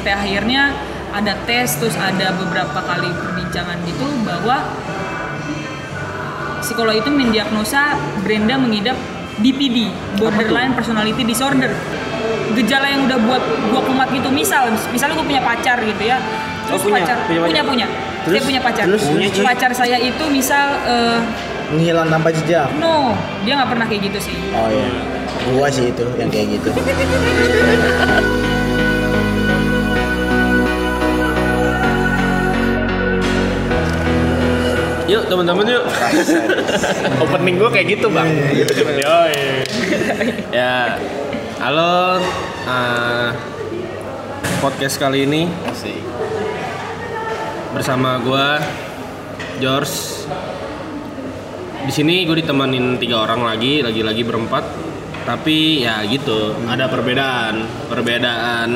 sampai akhirnya ada tes terus ada beberapa kali perbincangan gitu bahwa psikolog itu mendiagnosa Brenda mengidap BPD borderline personality disorder gejala yang udah buat gua kumat gitu misal misalnya gua punya pacar gitu ya terus punya? pacar Punya punya punya, Terus? saya punya pacar Terus? Punya, pacar saya itu misal eh, Menghilang tanpa jejak. no dia nggak pernah kayak gitu sih Oh iya. Gua sih itu yang kayak gitu. Yuk teman-teman yuk. Opening gue kayak gitu bang. Yoi. ya, halo. uh, podcast kali ini bersama gue George. Di sini gue ditemenin tiga orang lagi, lagi-lagi berempat. Tapi ya gitu, ada perbedaan, perbedaan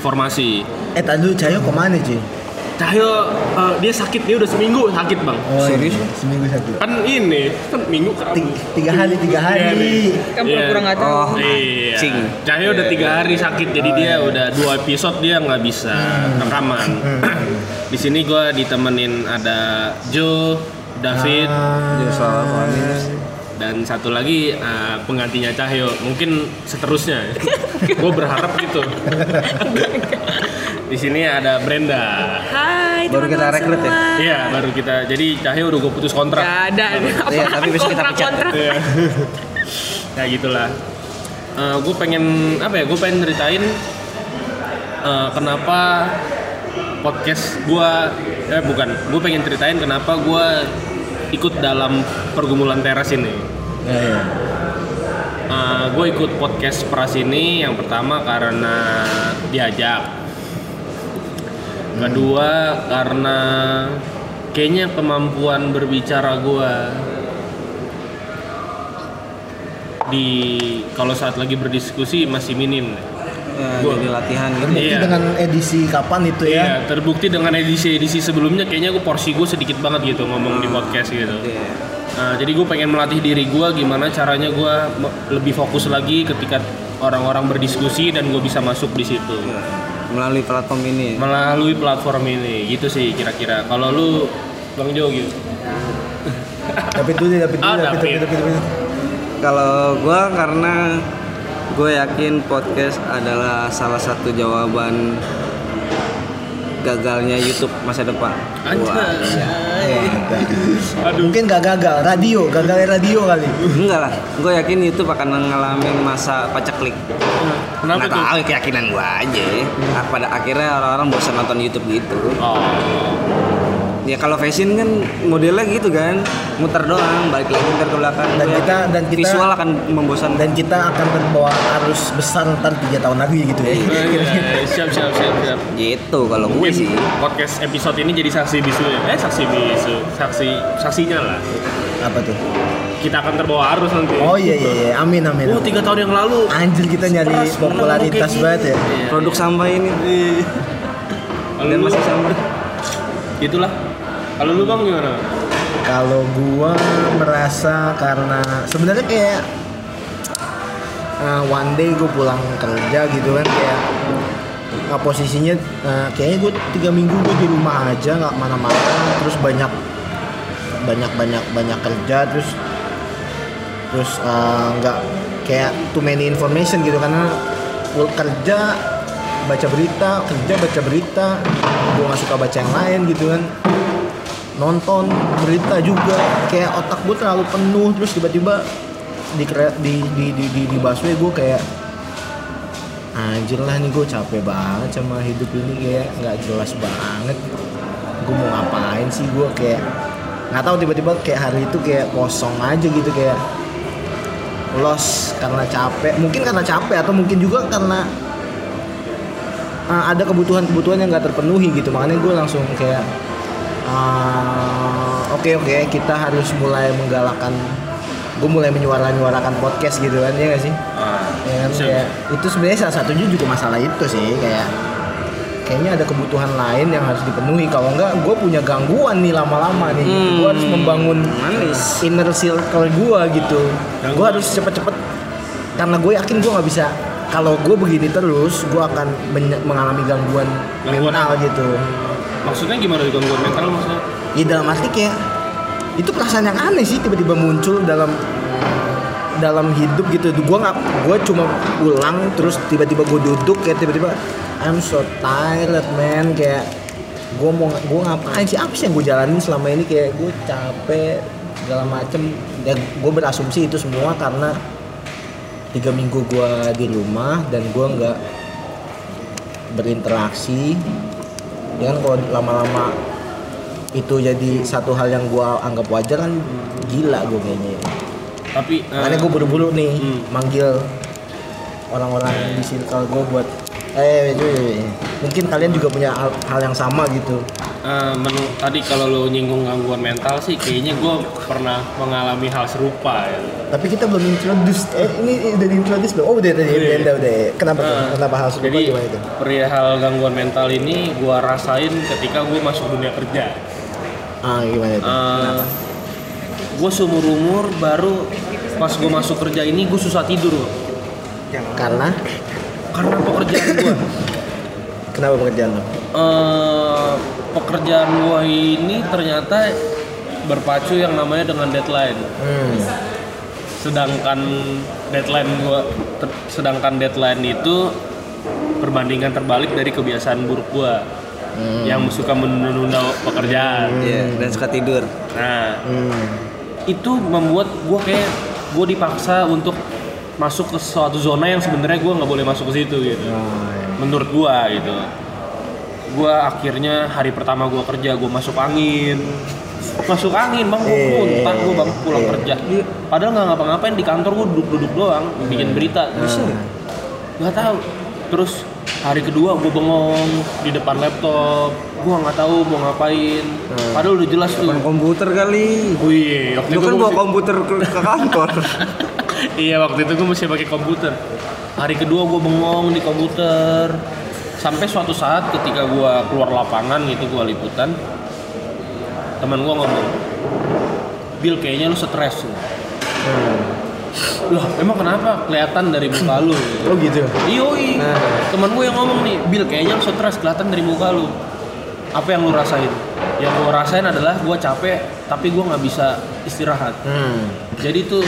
formasi. Eh tadi Cayo ke mana Ci? Cahyo uh, dia sakit dia udah seminggu sakit bang. Oh, Serius? iya. Seminggu satu. Kan ini kan minggu kan. Tiga, tiga hari, tiga hari. kan pura-pura nggak tahu Oh. Iya. Cing. Cahyo udah tiga hari sakit jadi Oh, dia iya. udah dua episode dia nggak bisa rekaman. Di sini gue ditemenin ada Joe, David, Ah, Joshua dan satu lagi uh, penggantinya Cahyo. Mungkin seterusnya. gue berharap gitu. Di sini ada Brenda. Hai Baru kita rekrut ya? Iya, baru kita. Jadi Cahyo udah gue putus kontrak. Gak ada Iya, tapi besok kita pecat. kontrak Iya. ya gitulah. gue pengen apa ya? Gue pengen ceritain eh, kenapa podcast gue eh bukan. Gue pengen ceritain kenapa gue ikut dalam pergumulan teras ini. Iya, iya. gue ikut podcast Pras ini yang pertama karena diajak. Kedua karena kayaknya kemampuan berbicara gue di kalau saat lagi berdiskusi masih minim. Ya, Gua- jadi latihan gitu. Terbukti Iya. dengan edisi kapan itu ya? Iya, terbukti dengan edisi-edisi sebelumnya kayaknya gue porsi gue sedikit banget gitu ngomong di podcast gitu. Iya. Nah, jadi gue pengen melatih diri gue gimana caranya gue lebih fokus lagi ketika orang-orang berdiskusi dan gue bisa masuk di situ Iya. Melalui platform ini. melalui platform ini gitu sih kira-kira. Kalau lu Bang Jo gitu. Tapi itu tapi itu, Ah, David. Kalau gua karena gue yakin podcast adalah salah satu jawaban gagalnya YouTube masa depan. Wah, iya. Aduh. Mungkin gak gagal, radio, gagalnya radio kali. Enggak lah, gue yakin YouTube akan mengalami masa paceklik. Kenapa Nggak tuh? tahu ya, keyakinan gue aja. Ah, pada akhirnya orang-orang bosan nonton YouTube gitu. Oh. Ya kalau fashion kan modelnya gitu kan, muter doang, balik lagi ntar ke belakang. Dan Gua kita- dan kita- visual akan membosankan. Dan kita akan terbawa arus besar ntar tiga tahun lagi gitu ya. Iya, siap siap siap siap. gitu kalau gue sih. podcast episode ini jadi saksi bisu ya. Eh saksi bisu, saksi saksinya lah. Apa tuh? Kita akan terbawa arus nanti. Oh iya iya, iya. amin amin. Oh tiga tahun yang lalu. Anjir kita nyari Sekeras popularitas banget ya. Iya, Produk iya. sampah ini dan masih sama. itulah. Kalau lu bang gimana? Kalau gua merasa karena sebenarnya kayak uh, one day gue pulang kerja gitu kan kayak uh, posisinya uh, kayaknya gue tiga minggu gue di rumah aja nggak mana-mana terus banyak banyak banyak banyak kerja terus terus uh, nggak kayak too many information gitu karena kerja baca berita kerja baca berita gue nggak suka baca yang lain gitu kan nonton berita juga. Kayak otak gue terlalu penuh terus tiba-tiba di di di di di, di busway gue kayak anjir lah nih gue capek banget sama hidup ini kayak nggak jelas banget. Gue mau ngapain sih gue kayak nggak tahu tiba-tiba kayak hari itu kayak kosong aja gitu kayak lost karena capek. Mungkin karena capek atau mungkin juga karena uh, ada kebutuhan-kebutuhan yang nggak terpenuhi gitu. Makanya gue langsung kayak uh, oke oke kita harus mulai menggalakkan gue mulai menyuarakan podcast gitu kan ya gak sih? Ah, ya kan? kayak itu sebenarnya salah satunya juga masalah itu sih kayak kayaknya ada kebutuhan lain yang harus dipenuhi. Kalau enggak gue punya gangguan nih lama-lama nih Hmm, gue harus membangun manis. inner circle gue gitu. Gue harus cepet-cepet karena gue yakin gue nggak bisa kalau gue begini terus gue akan men- mengalami gangguan, Gangguan mental apa? gitu Maksudnya gimana di gangguan mental maksudnya? ya dalam arti kayak itu perasaan yang aneh sih tiba-tiba muncul dalam dalam hidup gitu. Gue nggak gue cuma pulang terus tiba-tiba gue duduk kayak tiba-tiba I'm so tired man. Kayak gue mau gue ngapain sih? Apa sih yang gue jalanin selama ini? Kayak gue capek segala macem. Ya gue berasumsi itu semua karena tiga minggu gue di rumah dan gue nggak berinteraksi ya kan kalau lama-lama itu jadi satu hal yang gue anggap wajar kan gila gue kayaknya. Tapi eh, makanya gue buru-buru nih Hmm. manggil orang-orang di circle gue buat eh cuy mungkin kalian juga punya hal, hal yang sama gitu eh, menu tadi kalau lo nyinggung gangguan mental sih kayaknya gue pernah mengalami hal serupa ya. tapi kita belum introduce eh ini udah di introduce belum oh udah tadi Udah. Brenda udah ya. kenapa tuh Eh, kenapa hal serupa Jadi gimana itu perihal gangguan mental ini gue rasain ketika gue masuk dunia kerja. ah gimana itu gue seumur umur baru pas gue masuk kerja ini gue susah tidur loh. karena karena pekerjaan gue kenapa pekerjaan lo eh pekerjaan gue ini ternyata berpacu yang namanya dengan deadline hmm. sedangkan deadline gua ter- sedangkan deadline itu perbandingan terbalik dari kebiasaan buruk gua Hmm. yang suka menunda pekerjaan Iya, dan suka tidur. nah Hmm. itu membuat gua kayak gua dipaksa untuk masuk ke suatu zona yang sebenarnya gua nggak boleh masuk ke situ gitu iya. menurut gua gitu gua akhirnya hari pertama gua kerja gua masuk angin. Masuk angin bang. Gua Eh, muntah gua bang pulang eh. kerja. Padahal nggak ngapa-ngapain di kantor gua duduk-duduk doang bikin berita. Bisa nggak tahu. Terus hari kedua gua bengong di depan laptop. Gua nggak tahu mau ngapain. Padahal udah jelas tuh. Komputer kali. Wih, waktu Lu itu kan bawa komputer ke, ke kantor. iya waktu itu gue masih pakai komputer. Hari kedua gue bengong di komputer sampai suatu saat ketika gue keluar lapangan gitu gue liputan teman gue ngomong Bill kayaknya lu stres Hmm. Loh, emang kenapa? Kelihatan dari muka lu. oh gitu Iyoi, Nah. teman gue yang ngomong nih, Bill kayaknya lu stres kelihatan dari muka lu. Apa yang lu rasain? Yang gue rasain adalah gue capek, tapi gue nggak bisa istirahat hmm. jadi tuh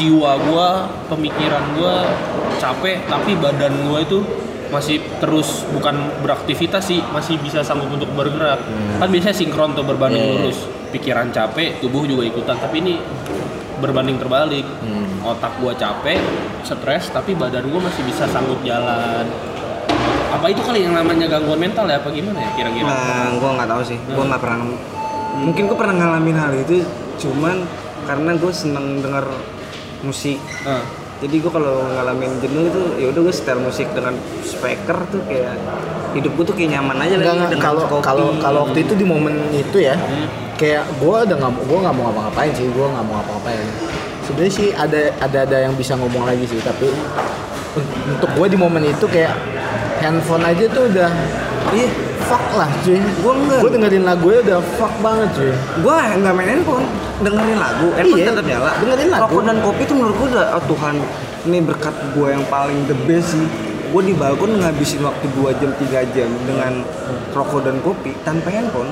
jiwa gua pemikiran gua capek tapi badan gua itu masih terus bukan beraktivitas sih masih bisa sanggup untuk bergerak kan biasanya sinkron tuh berbanding Iya. lurus pikiran capek tubuh juga ikutan tapi ini berbanding terbalik Hmm. otak gua capek stres tapi badan gua masih bisa sanggup jalan apa itu kali yang namanya gangguan mental ya apa gimana ya kira-kira Nah, gua nggak tahu sih. Gua nggak pernah. Mungkin gua pernah ngalamin hal itu, cuman karena gue seneng denger musik. Ah. Jadi gue kalau ngalamin jenuh itu ya udah gue setel musik dengan speaker tuh kayak hidup gue tuh kayak nyaman aja Enggak, lagi enggak. dengan kalau kopi. kalau kalau waktu itu di momen itu ya Hmm. kayak gue udah nggak gue nggak mau ngapa-ngapain sih gue nggak mau ngapa-ngapain sebenarnya sih ada ada ada yang bisa ngomong lagi sih tapi un- untuk gue di momen itu kayak handphone aja tuh udah ih fuck lah cuy. Gua enggak. gue dengerin lagu udah fuck banget cuy. Gue nggak main handphone. Dengerin lagu. Handphone Iya, tetap nyala. Dengerin lagu. rokok dan kopi tuh menurut gue udah oh Tuhan ini berkat gue yang paling the best sih. Gue di balkon ngabisin waktu 2 jam 3 jam dengan rokok dan kopi tanpa handphone.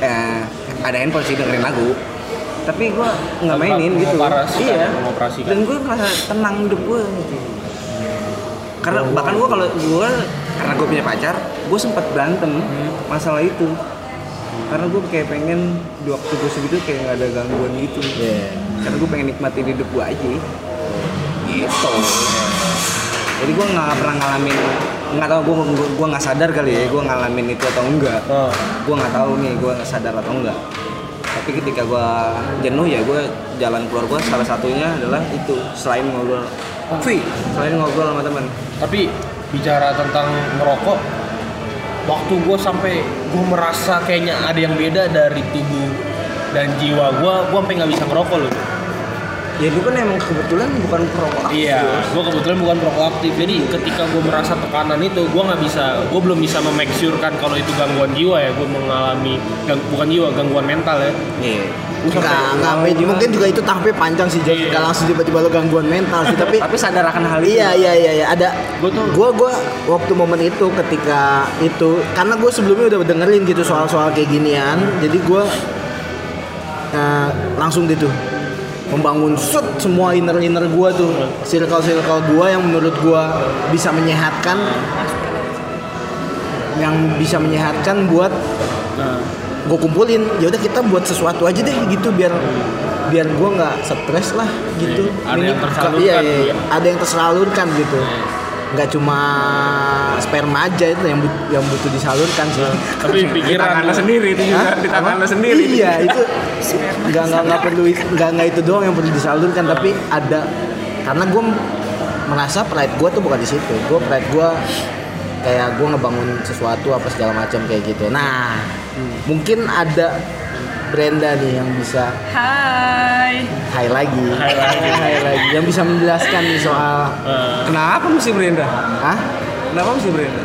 Eh ada handphone sih dengerin lagu. Tapi gue nggak mainin gitu. iya. dan gue merasa tenang hidup gue gitu. Karena bahkan gue kalau gue karena gue punya pacar gue sempat berantem masalah itu. Karena gue kayak pengen di waktu gue segitu kayak nggak ada gangguan gitu. Iya. karena gue pengen nikmatin hidup gue aja. Gitu. Jadi gue nggak pernah ngalamin nggak tahu gue gue nggak sadar kali ya gue ngalamin itu atau enggak. Oh. gue nggak tahu nih gue nggak sadar atau enggak. Tapi ketika gue jenuh ya gue jalan keluar gue salah satunya adalah itu selain ngobrol. Fi, selain ngobrol sama teman Tapi bicara tentang merokok, waktu gue sampai gue merasa kayaknya ada yang beda dari tubuh dan jiwa gue, gue sampai nggak bisa ngerokok loh. ya lu kan emang kebetulan bukan perokok aktif, Iya, gue kebetulan bukan perokok aktif. Jadi ketika gue merasa tekanan itu, gue nggak bisa, gue belum bisa memake sure kan kalau itu gangguan jiwa ya. Gue mengalami gang, bukan jiwa, gangguan mental ya. Iya. Enggak, enggak, sampai- mungkin juga itu tahapnya panjang sih, Jos. Iya. Nggak langsung tiba-tiba lo gangguan mental sih, tapi Tapi sadar akan hal itu. Iya iya iya iya ada. Gua tuh- gua gua waktu momen itu ketika itu karena gue sebelumnya udah dengerin gitu soal-soal kayak ginian, jadi gua eh, langsung gitu membangun shoot semua inner inner gua tuh circle circle gua yang menurut gua bisa menyehatkan yang bisa menyehatkan buat Nah, gue kumpulin. Ya udah kita buat sesuatu aja deh gitu biar biar gue nggak stres lah gitu. Iya, ada yang Ini- tersalurkan iya, iya, gitu iya. ya. ada yang tersalurkan gitu. Nggak cuma sperma aja itu yang but- yang butuh disalurkan sih. Tapi Di pikiran lu- sendiri itu juga di tangan lo sendiri. iya itu nggak nggak nggak perlu nggak nggak itu doang yang perlu disalurkan tapi ada karena gue merasa pride gue tuh bukan di situ. Gue pride gue kayak gue ngebangun sesuatu apa segala macam kayak gitu. Nah mungkin ada Brenda nih yang bisa Hai. high lagi High lagi. Lagi yang bisa menjelaskan nih soal Eh, Kenapa mesti Brenda? ah Kenapa mesti Brenda?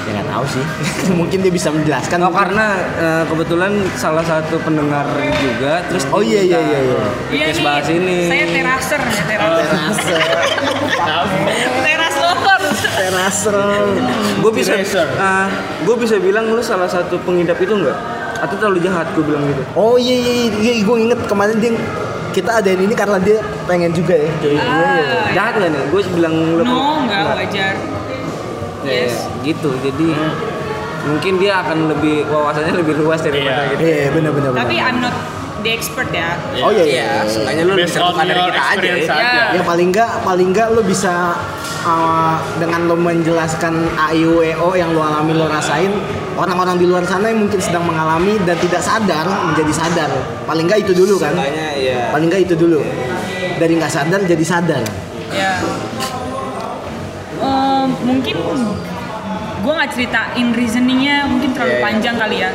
ya nggak tahu sih mungkin dia bisa menjelaskan Oh karena eh, kebetulan salah satu pendengar juga terus Oh, iya, iya, iya, iya. Request bahas ini. Saya teraser ya, teraser. terase Teras lover. terase gue bisa Eraser. gue bisa bilang lu salah satu pengidap itu enggak atau terlalu jahat gue bilang gitu Oh iya iya, iya, gue inget kemarin dia kita adain ini karena dia pengen juga ya. Iya, iya. Ah, jahat nggak nih gue bilang lu No, enggak wajar. Ya, ya, Yes. gitu jadi mungkin dia akan lebih wawasannya lebih luas daripada Iya. gitu Iya benar benar. Tapi benar. I'm not the expert ya. Oh iya iya. seenggaknya lu Based bisa on buka dari kita aja ya. aja. Ya paling enggak paling enggak lo bisa uh, dengan lo menjelaskan AIWO yang lo alami lo rasain orang-orang di luar sana yang mungkin sedang mengalami dan tidak sadar menjadi sadar. Paling enggak itu dulu kan. Seenggaknya ya Paling enggak itu dulu. Dari nggak sadar jadi sadar. Ya. Eh, mungkin gue nggak ceritain reasoningnya mungkin terlalu Iya, iya. panjang kali ya.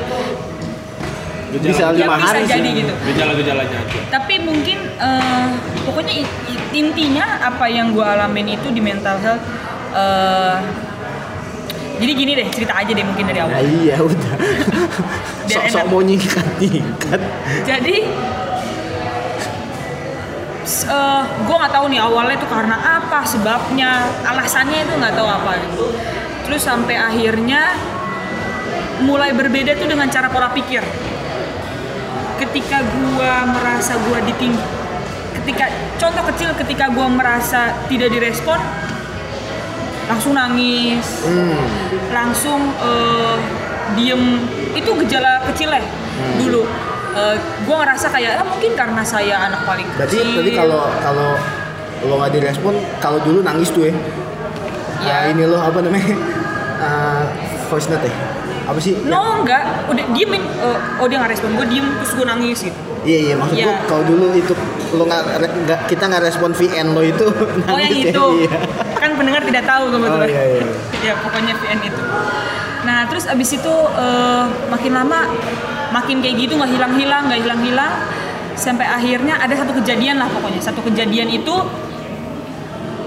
Bisa Ya lima bisa hari jadi sih. gitu. Gejala-gejalanya aja. Tapi mungkin eh, pokoknya intinya apa yang gue alamin itu di mental health. eh, jadi gini deh cerita aja deh mungkin dari Nah awal. iya udah. Sok-sok mau nyingkat nyingkat. Jadi gue nggak tahu nih awalnya itu karena apa sebabnya alasannya itu nggak tahu apa gitu. terus sampai akhirnya mulai berbeda tuh dengan cara pola pikir ketika gue merasa gue ditinggi ketika contoh kecil ketika gue merasa tidak direspon langsung nangis Hmm. langsung eh, diem itu gejala kecil ya Hmm. dulu Eh, gue ngerasa kayak ah, mungkin karena saya anak paling Berarti kecil tadi kalau kalau lo nggak direspon, kalau dulu nangis tuh ya. Ah, ini lo apa namanya? Ah, voice note ya? Apa sih? no enggak udah diemin Eh, oh dia nggak respon gue diem terus gue nangis gitu Iya iya maksud Iya. gua kalau dulu itu lo nggak kita nggak respon VN lo itu oh yang nangis ya? itu Iya. kan pendengar tidak tahu kebetulan Oh, iya, iya. ya pokoknya VN itu nah terus abis itu eh, makin lama makin kayak gitu nggak hilang-hilang nggak hilang-hilang sampai akhirnya ada satu kejadian lah pokoknya satu kejadian itu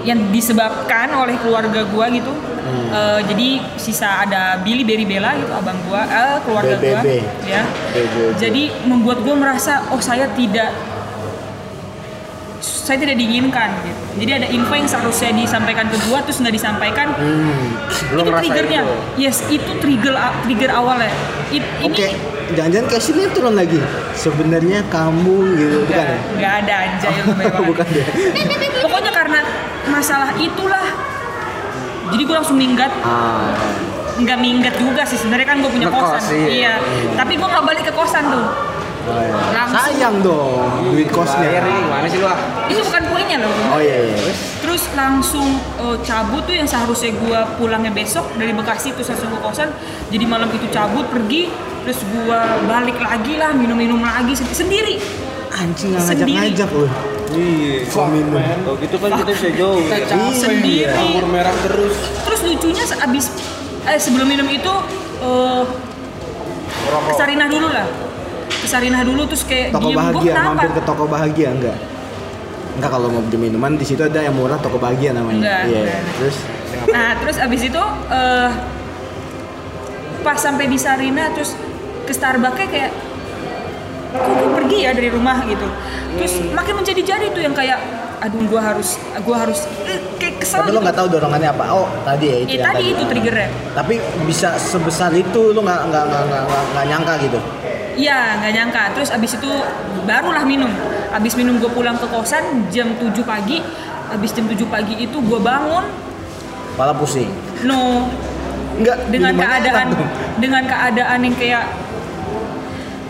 yang disebabkan oleh keluarga gua gitu Hmm. Eh, jadi sisa ada Billy Berry Bella gitu abang gua eh, keluarga gua BBB. ya BBB. jadi membuat gua merasa oh saya tidak saya tidak diinginkan gitu. Jadi ada info yang seharusnya disampaikan ke gua terus nggak disampaikan. Hmm. Itu triggernya. itu? Yes, itu trigger trigger awalnya. It- ini Oke, jangan-jangan kayak sinetron lagi. Sebenarnya kamu gitu bukan ya? nggak ada aja yang lebih banget. bukan ya? Pokoknya karena masalah itulah. Jadi gua langsung minggat. Ah. Nggak minggat juga sih sebenarnya kan gue punya Ngekos, kosan. iya. Tapi gua nggak balik ke kosan tuh. Oh, iya. Langsung. Sayang dong duit kosnya. Bayar ini gimana sih lu ah? Itu bukan poinnya loh. Oh iya iya. Terus langsung eh, cabut tuh yang seharusnya gua pulangnya besok dari Bekasi terus langsung ke kosan. Jadi malam itu cabut pergi terus gua balik lagi lah minum-minum lagi sen- sendiri. Anjing ngajak-ngajak loh. Iya. Kok minum? Kalau gitu kan kita bisa jauh. ya. Iya. Sendiri. Merah terus. Terus lucunya abis eh sebelum minum itu eh ke Sarinah dulu lah. Ke Sarinah dulu terus kayak Toko diem bahagia, kenapa? mampir ke toko bahagia enggak? enggak kalau mau beli minuman di situ ada yang murah toko bahagia namanya Enggak, iya enggak. terus Nah, terus abis itu eh pas sampai di Sarina terus ke Starbucks kayak kok gue pergi ya dari rumah gitu. Terus makin menjadi-jadi tuh yang kayak aduh gua harus gua harus eh, kayak kesel tapi gitu. lo nggak tahu dorongannya apa oh tadi ya itu Eh, yang tadi itu triggernya. tapi bisa sebesar itu lo nggak nggak nggak nggak nyangka gitu Iya, nggak nyangka. Terus abis itu barulah minum. Abis minum gue pulang ke kosan jam 7 pagi. Abis jam 7 pagi itu gue bangun, malah pusing no, enggak dengan keadaan dengan keadaan yang kayak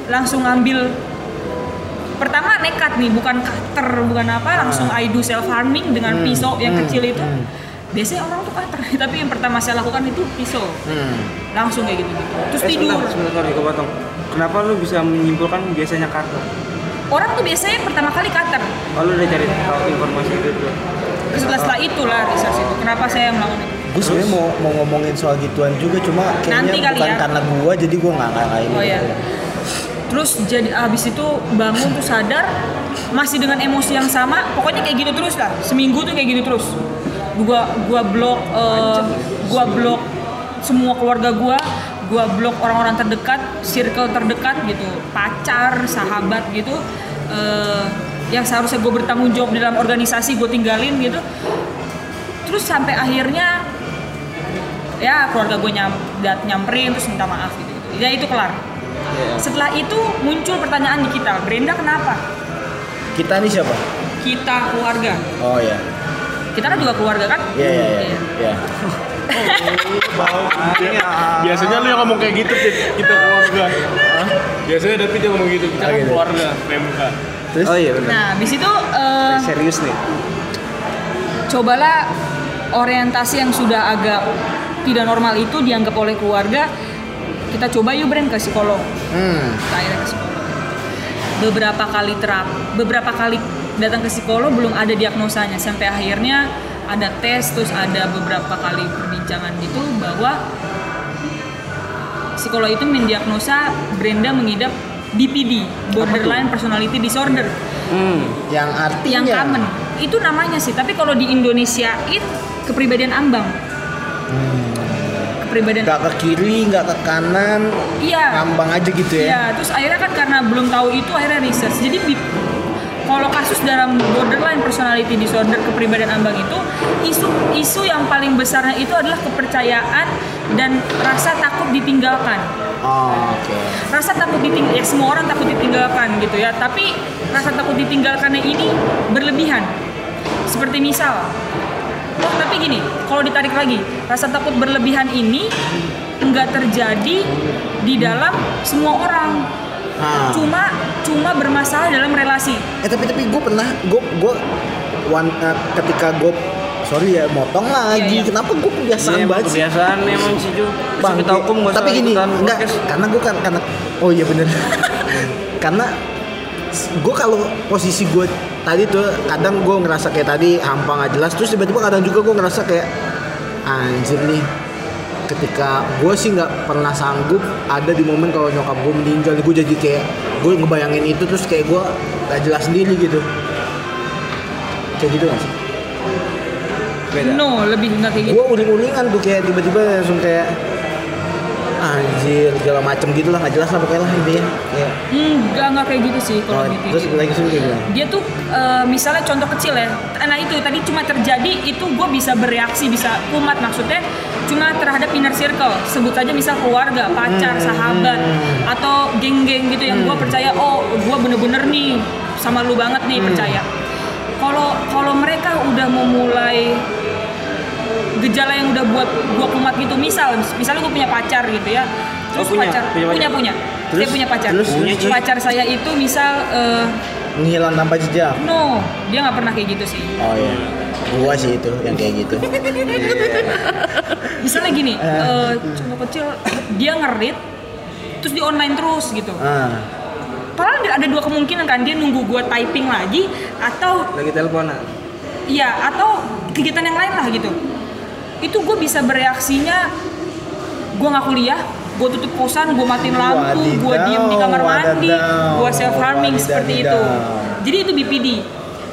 langsung ngambil pertama nekat nih bukan cutter bukan apa langsung I do self harming dengan Hmm, pisau yang hmm, kecil itu hmm. biasanya orang tuh cutter tapi yang pertama saya lakukan itu pisau Hmm. langsung kayak gitu terus Eh, tidur sebentar, sebentar, gue potong. Kenapa lu bisa menyimpulkan biasanya kartu? orang tuh biasanya pertama kali cutter Kalau udah cari tahu informasi itu tuh. setelah setelah itulah research itu kenapa saya melakukan itu gue sebenarnya mau mau ngomongin soal gituan juga cuma kayaknya Nanti kali bukan ya. karena gua jadi gua nggak kayak Oh ya. Terus jadi abis itu bangun tuh sadar masih dengan emosi yang sama, pokoknya kayak gitu terus lah. Seminggu tuh kayak gitu terus. Gua gua blok eh, gua blok semua keluarga gua, gua blok orang-orang terdekat, circle terdekat gitu, pacar, sahabat gitu. eh, yang seharusnya gue bertanggung jawab di dalam organisasi gue tinggalin gitu terus sampai akhirnya ya keluarga gue nyam, nyamperin terus minta maaf gitu, gitu. ya itu kelar setelah itu muncul pertanyaan di kita Brenda kenapa kita nih siapa kita keluarga oh ya kita kan juga keluarga kan iya iya iya Iya. iya Biasanya lu yang ngomong kayak gitu, Pit. Kita keluarga. Hah? Biasanya David yang ngomong gitu, kita kan gitu. keluarga, PMK. terus Oh iya benar. nah di situ eh, Serius nih. cobalah orientasi yang sudah agak tidak normal itu dianggap oleh keluarga kita coba yuk Brand ke psikolog. Hmm. Kita akhirnya ke psikolog. Beberapa kali terap beberapa kali datang ke psikolog belum ada diagnosanya. Sampai akhirnya ada tes terus ada beberapa kali perbincangan gitu bahwa psikolog itu mendiagnosa Brenda mengidap BPD borderline personality disorder. Hmm. yang artinya? Yang common. Itu namanya sih tapi kalau di Indonesia itu kepribadian ambang kepribadian nggak ke kiri nggak ke kanan iya ngambang aja gitu ya Iya, terus akhirnya kan karena belum tahu itu akhirnya research. Jadi kalau kasus dalam borderline personality disorder kepribadian ambang itu isu isu yang paling besarnya itu adalah kepercayaan dan rasa takut ditinggalkan. oh, oke Rasa takut ditinggal ya semua orang takut ditinggalkan gitu ya, tapi rasa takut ditinggalkannya ini berlebihan. Seperti misal Oh, tapi gini, kalau ditarik lagi, rasa takut berlebihan ini enggak terjadi di dalam semua orang. Ah. cuma cuma bermasalah dalam relasi. Eh tapi tapi gue pernah gue gue one eh, ketika gue sorry ya motong lagi. Iya, iya. kenapa gue kebiasaan Iya, banget sih? kebiasaan emang sih Ju. Bang, Kita hukum nggak tapi gini, enggak, karena gue kan karena oh iya bener, karena gue kalau posisi gue tadi tuh kadang gue ngerasa kayak tadi hampa nggak jelas, terus tiba-tiba kadang juga gue ngerasa kayak anjir nih, ketika gue sih nggak pernah sanggup ada di momen kalau nyokap gue meninggal, gue jadi kayak gue ngebayangin itu terus kayak gue gak jelas sendiri gitu, kayak gitu gak sih? Beda. no lebih enggak kayak gitu gue uling-ulingan tuh kayak tiba-tiba langsung kayak anjir segala macem gitu lah nggak jelas lah pokoknya lah intinya. Kayak enggak enggak kayak gitu sih oh, kalau gitu terus lagi sih gimana? Dia tuh eh, misalnya contoh kecil ya. Nah itu tadi cuma terjadi itu gue bisa bereaksi bisa kumat maksudnya. Cuma terhadap inner circle sebut aja misal keluarga pacar Hmm, sahabat hmm. atau geng-geng gitu yang gue percaya oh gue bener-bener nih sama lu banget nih Hmm. percaya. Kalau kalau mereka udah memulai gejala yang udah buat gua kumat gitu misal misalnya gue punya pacar gitu ya. Terus punya? pacar Punya punya pacar? punya, Terus? saya punya pacar. Terus? Punya, pacar saya itu misal eh, menghilang tanpa jejak? No dia nggak pernah kayak gitu sih. Oh iya. Gua sih itu yang kayak gitu. Misalnya gini eh. contoh kecil dia ngerit terus di online terus gitu. Ah. Padahal ada dua kemungkinan kan dia nunggu gua typing lagi atau Lagi teleponan. iya atau kegiatan yang lain lah gitu itu gue bisa bereaksinya gue nggak kuliah gue tutup kosan gue matiin lampu gue diem di kamar mandi gue self harming seperti itu jadi itu BPD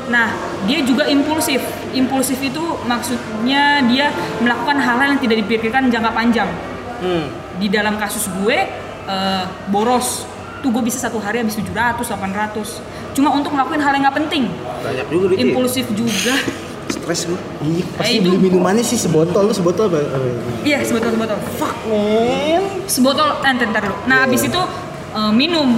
Nah, dia juga impulsif. Impulsif itu maksudnya dia melakukan hal-hal yang tidak dipikirkan jangka panjang. Hmm. Di dalam kasus gue, eh, boros. Tuh gue bisa satu hari habis 700, 800. Cuma untuk ngelakuin hal yang nggak penting. Banyak juga. Impulsif juga. Stres gue. Iya, pasti Eh, itu- beli minumannya sih sebotol, lu sebotol apa? Iya, sebotol-sebotol. Fuck man. sebotol eh, ntar, dulu. Nah, abis itu eh, minum.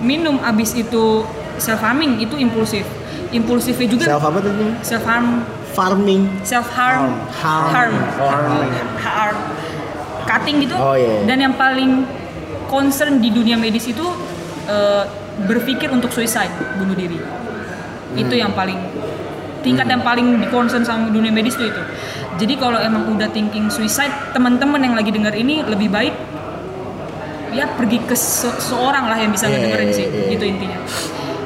Minum abis itu self harming itu impulsif. Impulsifnya juga Self apa tadi? self harm, Farming. self harm, Harm. harm, Harm. harm, cutting gitu. Oh, iya. Dan yang paling concern di dunia medis itu berpikir untuk suicide, bunuh diri. Itu yang paling tingkat yang paling di concern sama dunia medis tuh itu. Jadi kalau emang udah thinking suicide, teman-teman yang lagi dengar ini lebih baik ya pergi ke se- seorang lah yang bisa Iya, ngedengerin iya, sih, iya. gitu intinya.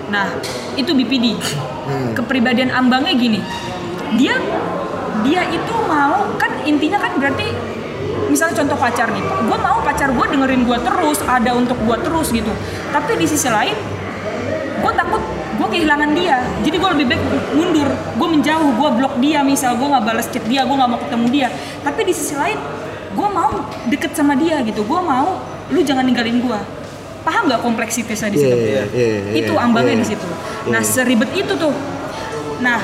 Nah, itu BPD. Hmm. Kepribadian ambangnya gini. Dia dia itu mau kan intinya kan berarti misalnya contoh pacar nih, gue mau pacar gue dengerin gue terus, ada untuk gue terus gitu. Tapi di sisi lain, gue takut gue kehilangan dia. Jadi gue lebih baik mundur, gue menjauh, gue blok dia misal, gue nggak balas chat dia, gue nggak mau ketemu dia. Tapi di sisi lain, gue mau deket sama dia gitu. Gue mau lu jangan ninggalin gue. Paham nggak kompleksitasnya di situ? Iya, iya, iya, itu ambangnya iya. di situ. Nah seribet itu tuh. Nah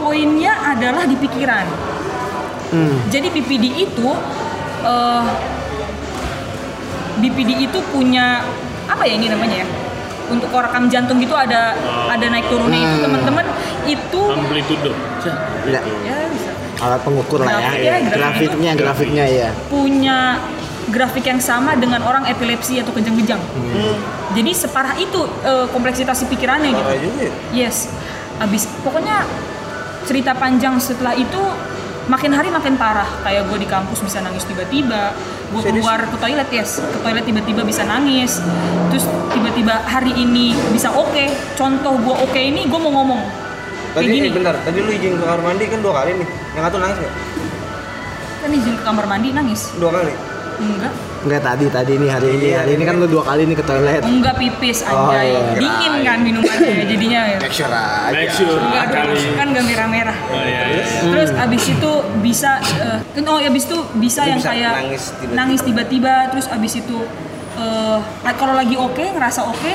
poinnya adalah di pikiran. Hmm. Jadi BPD itu eh, BPD itu punya apa ya ini namanya ya? Untuk korekam jantung gitu ada ada naik turunnya itu Hmm. teman-teman itu Amplitudo. Cah, Ya, ya bisa alat pengukur lah ya. Ya, grafik Grafiknya, itu. grafiknya ya. punya grafik yang sama dengan orang epilepsi atau kejang-kejang. Jadi separah itu eh, kompleksitas pikirannya gitu. Ya. Yes. Abis pokoknya cerita panjang setelah itu makin hari makin parah. Kayak gue di kampus bisa nangis tiba-tiba. Gue keluar ke toilet yes, ke toilet tiba-tiba bisa nangis. Terus tiba-tiba hari ini bisa oke. Contoh gue oke ini gue mau ngomong. Kayak Tadi gini. eh, bentar, tadi lu izin ke kamar mandi kan dua kali nih. Yang satu nangis nggak? Kan izin ke kamar mandi nangis. Dua kali. Enggak. Enggak tadi tadi nih hari ini. Hari ini kan lu dua kali nih ke toilet. Enggak pipis Oh, anjay. iya. Dingin kan minumannya jadinya ya. Make sure aja. Make sure Enggak dong, kan gak merah-merah. Oh iya, iya. Terus abis itu bisa, eh, oh abis itu bisa Dia yang bisa kayak nangis tiba-tiba. nangis tiba-tiba. Terus abis itu eh, kalau lagi oke, ngerasa oke,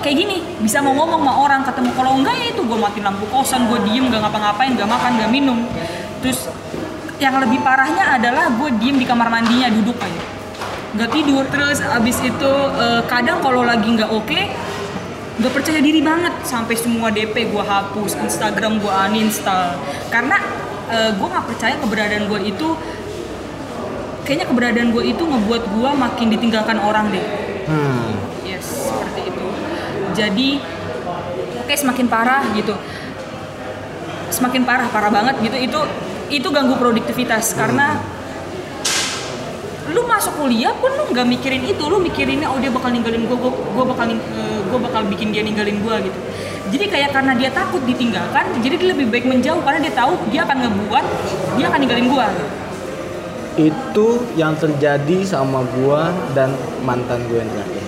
kayak gini bisa mau ngomong sama orang ketemu. Kalau enggak ya itu gue matiin lampu kosan, gue diem gak ngapa-ngapain, gak makan, gak minum. Terus yang lebih parahnya adalah gue diem di kamar mandinya duduk aja, nggak tidur. Terus abis itu eh, kadang kalau lagi nggak oke, nggak percaya diri banget sampai semua DP gue hapus Instagram gue uninstall. Karena gue nggak percaya keberadaan gue itu kayaknya keberadaan gue itu ngebuat gue makin ditinggalkan orang deh. Hmm. yes seperti itu. Jadi oke semakin parah gitu. Semakin parah parah banget gitu. Itu itu ganggu produktivitas. Karena lu masuk kuliah pun lu nggak mikirin itu lu mikirinnya oh dia bakal ninggalin gue gue bakal ning- eh, gua bakal bikin dia ninggalin gue gitu jadi kayak karena dia takut ditinggalkan jadi dia lebih baik menjauh karena dia tahu dia akan ngebuat dia akan ninggalin gue Itu yang terjadi sama gua dan mantan gue yang terakhir.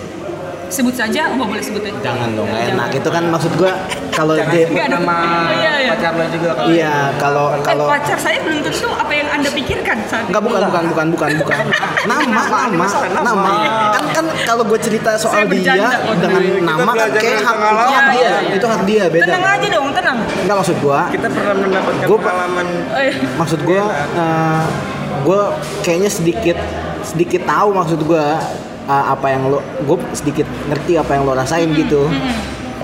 Sebut saja oh, nggak boleh sebut aja Jangan dong, nggak enak. Jangan. Itu kan maksud gua kalau Jangan dia sebut Nggak nama Oh, iya, iya. pacar lo juga kalau Iya, kalau Eh, kalau pacar saya belum tentu apa yang anda pikirkan saat Enggak bukan bukan bukan bukan bukan. Nama nama Nama. nama. Kan kan kalau gue cerita soal dia dengan Kita nama kan kayak hak, dia, Iya, iya. itu hak dia beda. tenang aja dong tenang Enggak maksud gua, kita pernah mendapatkan Gua- pengalaman oh, iya. maksud gua eh, gua kayaknya sedikit sedikit tahu maksud gua eh, apa yang lo gue sedikit ngerti apa yang lo rasain gitu.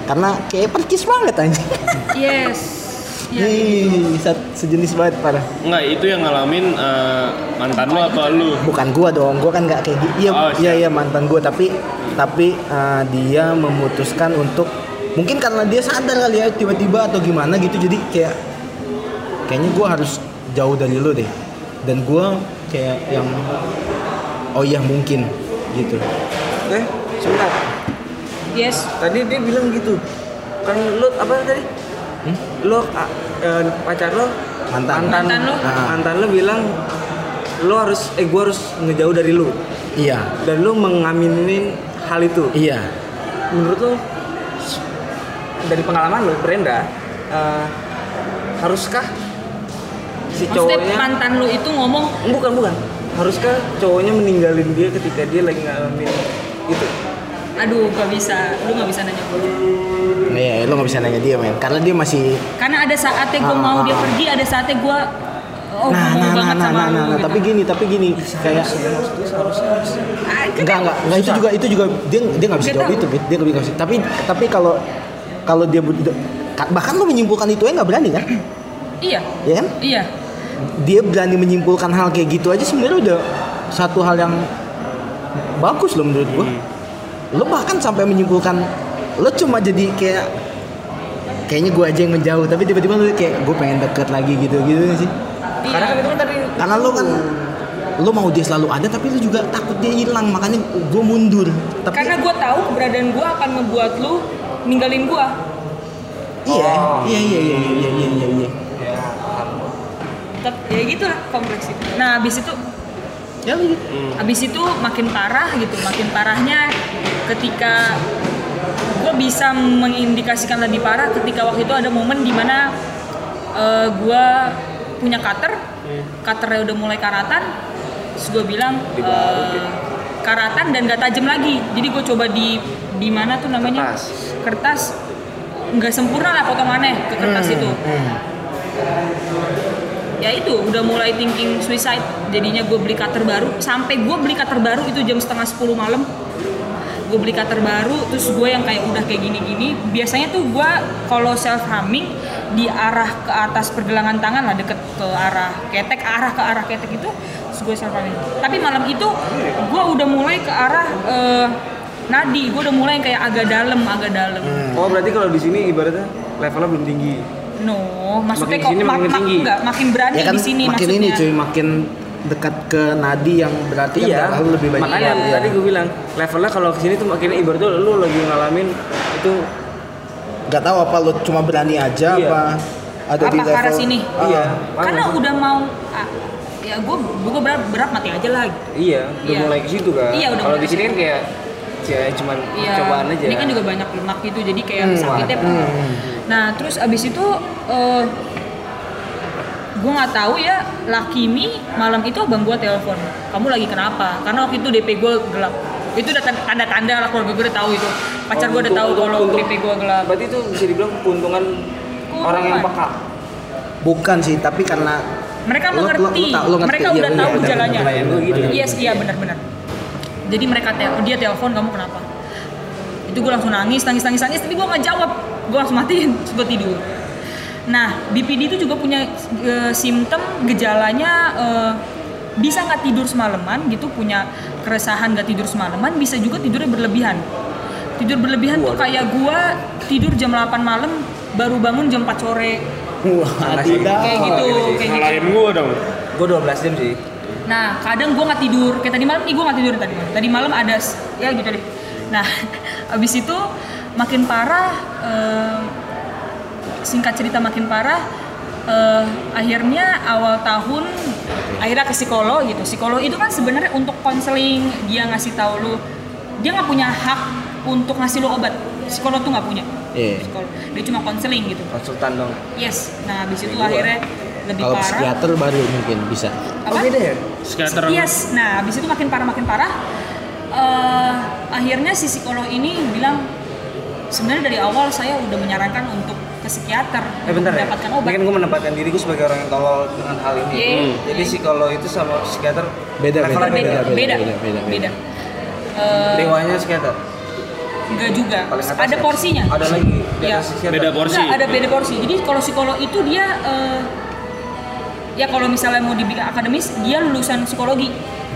Karena kayak percis banget anjing. yes Iya. Ih, se- sejenis banget parah. Enggak, itu yang ngalamin eh, mantan lu apa lu? bukan gua dong gua kan nggak kayak gitu iya Oh, iya iya mantan gua tapi tapi uh, dia memutuskan untuk mungkin karena dia sadar kali ya tiba-tiba atau gimana gitu jadi kayak kayaknya gua harus jauh dari lu deh dan gua kayak yang oh iya mungkin gitu. Eh sebentar. Yes. Tadi dia bilang gitu. Kan lu apa tadi? Hmm? lu eh, pacar lo Mantan. Mantan. Lo? Ah. mantan lo bilang lo harus eh gua harus ngejauh dari lu. Iya. Dan lu mengaminin hal itu. Iya. Menurut lo dari pengalaman lo Brenda eh, haruskah si Maksudnya cowoknya mantan lu itu ngomong bukan bukan haruskah cowoknya meninggalin dia ketika dia lagi ngalamin itu? Aduh gak bisa. Lu gak bisa nanya gue Iya, lo nggak bisa nanya dia men, karena dia masih karena ada saatnya gue Ah, mau ah, dia ah. pergi ada saatnya gue oh nah, nah, nah, banget nah, sama nah, lu nah, nah, gitu. tapi gini, tapi gini, kayak Ah, kan enggak enggak. Enggak itu juga itu juga dia dia nggak bisa jawab tahu. itu, dia nggak bisa. Tapi tapi kalau kalau dia bahkan lo menyimpulkan itu ya nggak berani kan, iya. Ya kan? iya dia berani menyimpulkan hal kayak gitu aja sebenarnya udah satu hal yang bagus loh menurut gue hmm. lo bahkan sampai menyimpulkan lo cuma jadi kayak kayaknya gue aja yang menjauh tapi tiba-tiba lo kayak gue pengen deket lagi gitu gitu sih? Iya, karena itu kan karena lo kan lo mau dia selalu ada tapi lo juga takut dia hilang makanya gue mundur. Tapi, karena gue tahu keberadaan gue akan membuat lo ninggalin gue iya, oh. iya iya iya iya iya iya iya. Tetap ya gitu lah kompleks itu. Nah abis itu ya gitu. Abis itu makin parah gitu makin parahnya ketika gue bisa mengindikasikan lebih parah ketika waktu itu ada momen di mana uh, gue punya cutter cutternya udah mulai karatan terus gue bilang uh, karatan dan gak tajam lagi. Jadi gue coba di di mana tuh namanya? Kertas. kertas. Nggak sempurna lah potongannya ke kertas itu ya itu udah mulai thinking suicide. Jadinya gue beli cutter baru. Sampai gue beli cutter baru itu jam setengah 10 malam. Gue beli cutter baru terus gue yang kayak udah kayak gini-gini. Biasanya tuh gue kalau self harming di arah ke atas pergelangan tangan lah deket ke arah ketek arah ke arah ketek itu terus gue self harming tapi malam itu gue udah mulai ke arah eh, nadi. Gue udah mulai kayak agak dalam agak dalam oh berarti kalau di sini ibaratnya levelnya belum tinggi no maksudnya Makin kok mak- makin mak- tinggi. enggak, makin berani ya kan di sini makin maksudnya ini cuy makin dekat ke nadi yang berarti kan iya lu lebih banyak makanya Iya. tadi gue bilang levelnya kalau ke sini tuh makin ibaratnya lu lagi ngalamin itu nggak tahu apa lu cuma berani aja Iya. apa ada di Apa ke level arah sini? Ah, iya karena makanya. udah mau ah, ya gue gue berat, berat mati aja lah gitu. iya udah Iya. mulai ke situ kan Iya, udah kalau di sini kan kayak ya cuman Iya, cobaan aja. Ini kan juga banyak lemak gitu jadi kayak Hmm, sakitnya hmm. nah terus abis itu eh gue nggak tahu ya Lakimi malam itu abang gue telepon kamu lagi kenapa? Karena waktu itu DP gue gelap. Itu udah tan- tanda-tanda lah keluarga gue udah tahu itu. Pacar gue udah tahu kalau untung- DP gue gelap. berarti itu bisa dibilang keuntungan orang yang peka? Bukan sih tapi karena mereka Lo- lo- mengerti. lo tau- lo ngerti, mereka iya, udah bener, tahu bener, bener, gitu. bener. yes iya benar-benar jadi mereka tel dia telepon kamu kenapa? Itu gue langsung nangis nangis nangis nangis tapi gue nggak jawab. Gue langsung matiin terus gue tidur. Nah BPD itu juga punya eh, simptom gejalanya eh, bisa nggak tidur semalaman gitu punya keresahan nggak tidur semalaman bisa juga tidurnya berlebihan. Tidur berlebihan tuh Waduh. kayak gue tidur jam 8 malam baru bangun jam 4 sore. Wah kayak gitu kayak gitu. Ngalahin gua dong. gue 12 jam sih Nah, kadang gue nggak tidur. Kayak tadi malam nih gue nggak tidur tadi malam. Tadi malam ada ya gitu deh. Nah, abis itu makin parah. eh, singkat cerita makin parah. eh, akhirnya awal tahun akhirnya ke psikolog gitu. Psikolog itu kan sebenarnya untuk konseling dia ngasih tahu lu dia nggak punya hak untuk ngasih lu obat. Psikolog tuh nggak punya. Iya. Psikolog. Dia cuma konseling gitu. konsultan dong Yes. Nah, abis itu akhirnya lebih kalau parah. psikiater baru mungkin bisa Apa? oh beda ya Psikiater Yes, nah habis itu makin parah makin parah. eh, akhirnya si psikolog ini bilang sebenarnya dari awal saya udah menyarankan untuk ke psikiater Eh untuk bentar ya, mendapatkan ini obat. kan gue menempatkan diriku sebagai orang yang tolol dengan hal ini. Iya. Jadi psikolog itu sama psikiater Beda, beda, beda, beda, beda, beda, beda. beda. Eh, Dewanya psikiater. enggak juga, ada ya? porsinya. Ada lagi atas psikiater. Beda porsi. Enggak, ada beda porsi. Jadi kalau psikolog itu dia eh, ya kalau misalnya mau dibikin akademis dia lulusan psikologi.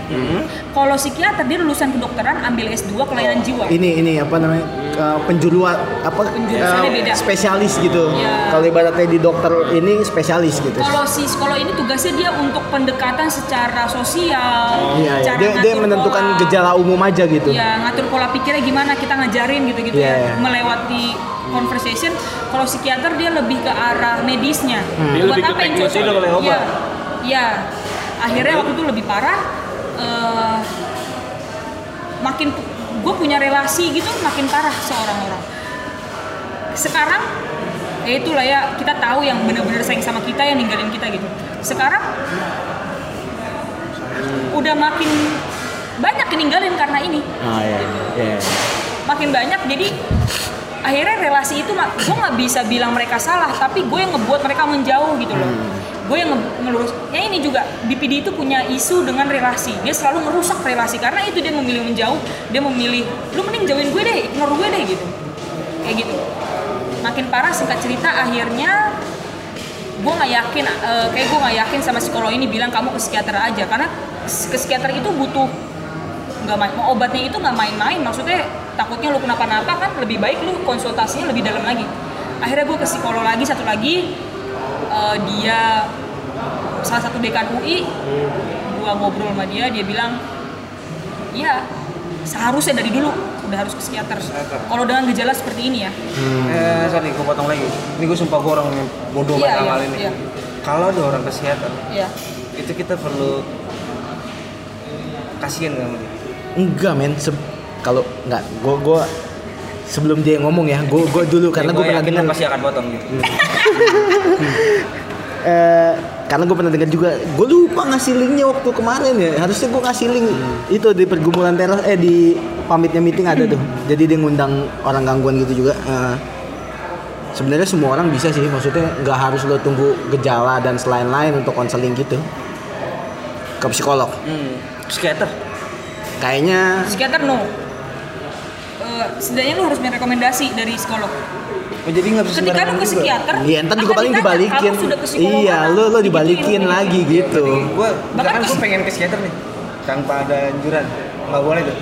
Mhm. Kalau psikiater dia lulusan kedokteran ambil S2 kelainan jiwa. ini ini apa namanya uh, penjuru apa uh, beda. spesialis gitu Iya. kalau ibaratnya di dokter ini spesialis gitu Kalau si psikolog ini tugasnya dia untuk pendekatan secara sosial, Iya, iya. cara dia, dia menentukan pola, gejala umum aja gitu Ya, ngatur pola pikirnya gimana kita ngajarin gitu-gitu Iya, ya, iya. melewati conversation. Kalau psikiater dia lebih ke arah medisnya. Dia Buat lebih ke apa yang cocok? Iya, iya. Akhirnya waktu itu lebih parah. Eh, makin gue punya relasi gitu makin parah seorang orang sekarang ya itulah ya kita tahu yang benar-benar sayang sama kita yang ninggalin kita gitu. Sekarang udah makin banyak yang ninggalin karena ini. Ah ya ya makin banyak jadi akhirnya relasi itu gue nggak bisa bilang mereka salah tapi gue yang ngebuat mereka menjauh gitu loh gue yang nge- ngelurus. Ya ini juga BPD itu punya isu dengan relasi. Dia selalu merusak relasi. Karena itu dia memilih menjauh dia memilih lu mending jauhin gue deh ignore gue deh gitu. Kayak gitu. Makin parah singkat cerita akhirnya gue nggak yakin eh, kayak gue nggak yakin sama psikolog ini bilang kamu ke psikiater aja. Karena ke psikiater itu butuh nggak main obatnya itu nggak main-main. Maksudnya takutnya lu kenapa-napa kan lebih baik lu konsultasinya lebih dalam lagi. Akhirnya gue ke psikolog lagi satu lagi eh, dia salah satu dekan UI gua ngobrol sama dia dia bilang iya seharusnya dari dulu udah harus ke psikiater kalau dengan gejala seperti ini ya Eh, sorry, gue potong lagi. Ini gue sumpah gue orang yang bodoh Iya, banget iya, amal ini. iya. Kalau ada orang ke psikiater, ya itu kita perlu kasihan sama dia. enggak men kalau nggak gue gue sebelum dia ngomong ya gue gue dulu karena Ya, gue gua pernah dengar. pasti akan potong gitu. eh, karena gue pernah dengar juga gue lupa ngasih linknya waktu kemarin ya. Harusnya gue ngasih link itu di pergumulan teras eh di pamitnya meeting ada tuh. Jadi dia ngundang orang gangguan gitu juga. Eh, sebenarnya semua orang bisa sih maksudnya nggak harus lo tunggu gejala dan selain-lain untuk konseling gitu. Ke psikolog. Hmm. Psikiater. kayaknya psikiater no Setidaknya lu harus merekomendasi dari psikolog Oh, jadi nggak bisa ketika lu sembarangan ke juga. psikiater Iya, ntar juga paling dibalikin. Iya, lu lu dibalikin gitu. lagi gitu. Gue, Bahkan kan gue pengen ke psikiater nih, tanpa ada anjuran, nggak boleh tuh.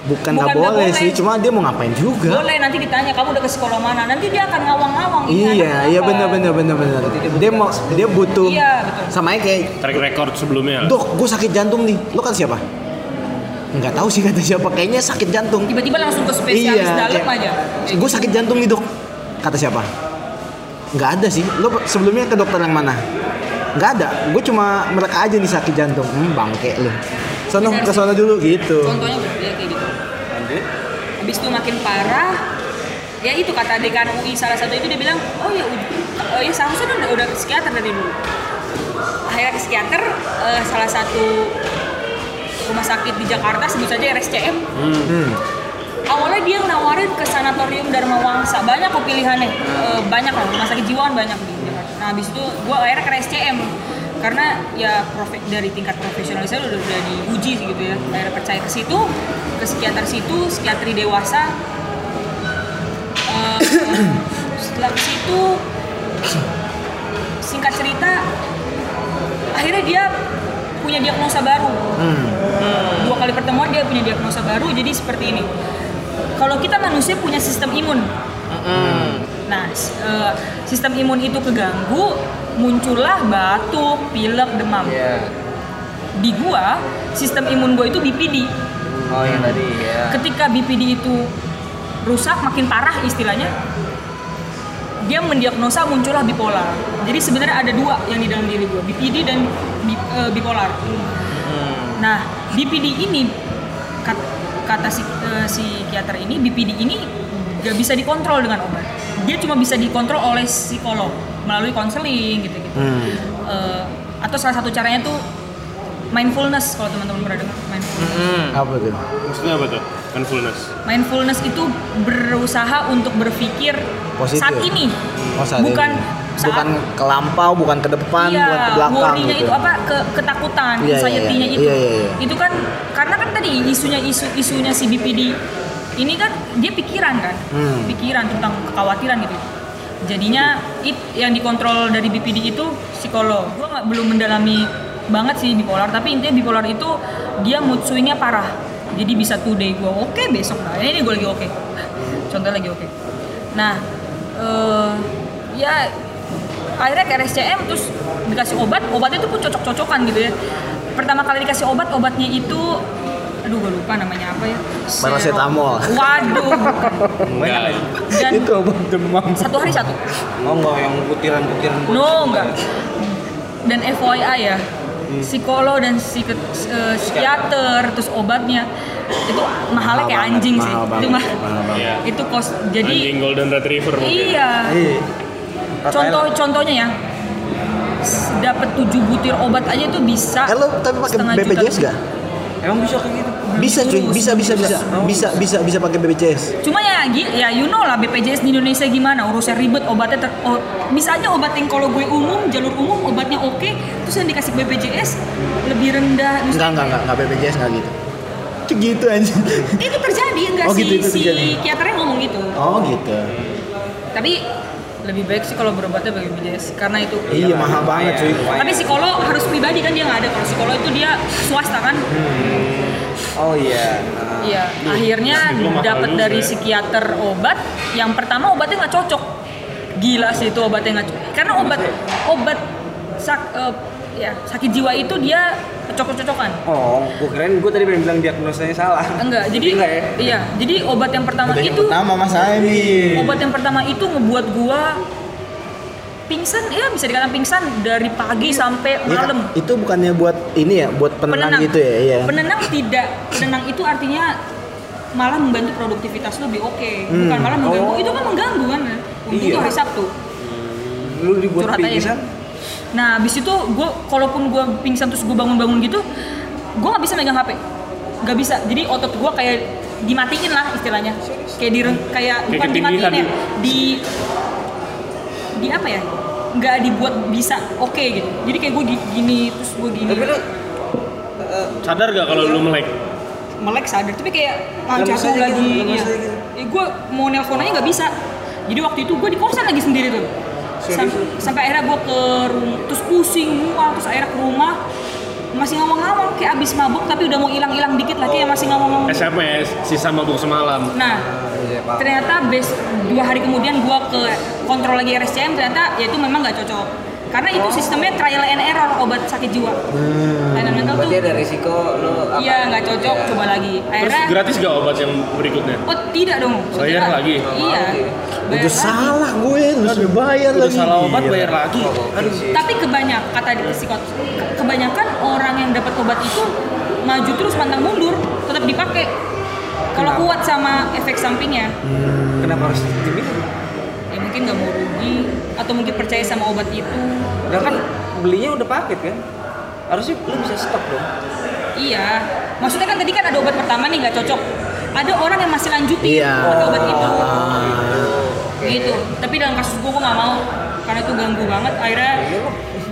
Bukan nggak boleh, boleh. sih, cuma dia mau ngapain juga. boleh nanti ditanya kamu udah ke psikolog mana nanti dia akan ngawang-ngawang Iya, iya benar benar benar benar. Dia mau dia butuh Iya, betul. sama kayak track record sebelumnya Dok, gue sakit jantung nih. Lu kan siapa? Nggak tahu sih kata siapa. Kayaknya sakit jantung. tiba-tiba langsung ke spesialis dalam aja Gue sakit jantung nih dok. Kata siapa? Nggak ada sih. Lu sebelumnya ke dokter yang mana? Nggak ada. Gue cuma mereka aja nih sakit jantung. Hmm, bangke lu. Sono ke sono dulu gitu. contohnya ya kayak gitu Lanjut. habis itu makin parah ya itu kata dekan UI salah satu itu dia bilang oh ya udah oh ya seharusnya udah udah ke psikiater dari dulu akhirnya ke psikiater eh, salah satu rumah sakit di Jakarta sebut saja RSCM Hmm. awalnya dia nawarin ke sanatorium Dharma Wangsa. Banyak kok pilihannya. Eh, banyak lah rumah sakit jiwaan banyak. Di Jakarta nah habis itu gue akhirnya ke RSCM karena ya profe- dari tingkat profesionalisnya udah, udah diuji sih gitu ya. Akhirnya percaya ke situ ke psikiater situ psikiatri dewasa. Eh, setelah ke situ singkat cerita akhirnya dia punya diagnosa baru. Hmm. dua kali pertemuan dia punya diagnosa baru jadi seperti ini. Kalau kita manusia punya sistem imun. Nah s- eh, sistem imun itu keganggu muncullah batuk pilek demam. Iya. di gua sistem imun gua itu BPD Oh yang tadi ya. ketika BPD itu rusak makin parah istilahnya dia mendiagnosa muncullah bipolar. Jadi sebenarnya ada dua yang di dalam diri gua BPD dan eh, bipolar Nah, BPD ini kat- kata si eh, psikiater ini BPD ini gak bisa dikontrol dengan obat. Dia cuma bisa dikontrol oleh psikolog melalui konseling gitu-gitu. Hmm. Eh, atau salah satu caranya tuh mindfulness kalau teman-teman pernah dengar mindfulness. Hmm. Apa tuh? maksudnya apa tuh mindfulness Mindfulness itu berusaha untuk berpikir Positif. saat ini. Oh, saat bukan ini. Saat bukan ke lampau, bukan ke depan, iya, bukan ke belakang gitu. itu apa ke ketakutan, Iya, iya, anxiety-nya iya. itu. Iya, iya, iya. Itu kan karena kan tadi isunya isu isunya si BPD ini kan dia pikiran kan, Hmm. pikiran tentang kekhawatiran gitu. Jadinya it yang dikontrol dari BPD itu psikolog. Gua nggak belum mendalami banget sih bipolar, tapi intinya bipolar itu dia mood swingnya parah. Jadi bisa today gue oke, besok nah ini gue lagi oke. Contoh lagi oke. Nah, eh ya akhirnya ke RSCM terus dikasih obat obatnya itu pun cocok-cocokan gitu ya pertama kali dikasih obat obatnya itu aduh gue lupa namanya apa ya Paracetamol. waduh enggak dan itu obat demam. satu hari satu Oh enggak yang butiran-butiran no enggak dan FYI ya psikolog dan eh, psikiater terus obatnya itu mahalnya kayak banget, anjing sih mahal itu mah mahal. Iya. itu kos jadi Anjing golden retriever mungkin. iya Iya. Contoh contohnya ya dapat 7 butir obat aja itu bisa Eh lo tapi pakai BPJS gak? Emang bisa kayak gitu? Bisa cuy, bisa bisa bisa. Bisa bisa bisa pakai BPJS. Cuma ya, ya you know lah BPJS di Indonesia gimana urusan ribet obatnya ter, oh, bisa aja obat yang kalau gue umum jalur umum obatnya oke terus yang dikasih BPJS lebih rendah Enggak enggak enggak enggak BPJS enggak gitu. Itu gitu anjing. itu terjadi enggak Oh, sih gitu, itu si terjadi. kiaternya ngomong gitu Oh gitu. tapi lebih baik sih kalau berobatnya pakai BPJS karena itu Iya mahal banget. cuy. tapi psikolog harus pribadi kan dia nggak ada. Kalau psikolog itu dia swasta kan. Oh iya. Nah, iya. Akhirnya dapat dari ya. psikiater obat. Yang pertama obatnya nggak cocok. Gila sih itu obatnya nggak cocok karena obat obat sak eh, ya sakit jiwa itu dia cocok-cocokan Oh, gue keren gue tadi pengen bilang diagnosanya salah. enggak jadi enggak ya? iya jadi obat yang pertama yang itu pertama Mas Aimi. obat yang pertama itu ngebuat gua pingsan ya bisa dikatakan pingsan dari pagi sampai Iya malam Itu bukannya buat ini ya, buat penenang, gitu ya, iya. penenang tidak penenang itu artinya malah membantu produktivitas lu lebih oke Hmm. bukan malah mengganggu Oh. itu kan mengganggu kan untuk Iya. hari Sabtu Lu dibuat Curhat aja pingsan? nih. Nah abis itu gua kalaupun gua pingsan terus gua bangun-bangun gitu gua nggak bisa megang HP nggak bisa. Jadi otot gua kayak dimatiin lah istilahnya. Kayak di kayak bukan dimatiin ya di di apa ya? Nggak dibuat bisa oke gitu. Jadi kayak gue gini terus gue gini. Tapi lu Sadar gak kalau lu melek? melek sadar tapi kayak aja lagi gitu, iya. gitu. Eh, gue mau nelpon aja nggak bisa. Jadi waktu itu gue di kosan lagi sendiri tuh Sam- sampai akhirnya gue ke rumah terus pusing mual terus akhirnya ke rumah masih ngomong-ngomong kayak abis mabuk tapi udah mau hilang-hilang dikit lagi ya masih ngomong-ngomong SMS, sisa mabuk semalam. nah Iya, Pak. ternyata bes dua hari kemudian gua ke kontrol lagi RSCM ternyata ya itu memang nggak cocok karena itu sistemnya trial and error obat sakit jiwa Hmm. Layanan mental tuh Berarti ada risiko apa? iya nggak cocok Iya. coba lagi Terus akhirnya gratis gak obat yang berikutnya? oh tidak dong Bayar Tidak. lagi? iya bayar Udah lagi. salah gue, lu sudah bayar Udah lagi. salah obat Gila. bayar lagi. Aduh. tapi kebanyak kata di psikot kebanyakan orang yang dapat obat itu maju terus pantang mundur tetap dipakai kalau kuat sama efek sampingnya Kenapa harus diminum? Mungkin nggak mau rugi atau mungkin percaya sama obat itu Udah kan belinya udah paket kan? Harusnya lu bisa stok dong. Iya, maksudnya kan tadi kan ada obat pertama nih nggak cocok. Ada orang yang masih lanjutin Iya. pakai obat itu, Ah. gitu. Tapi dalam kasus gue gue nggak mau karena itu ganggu banget. Akhirnya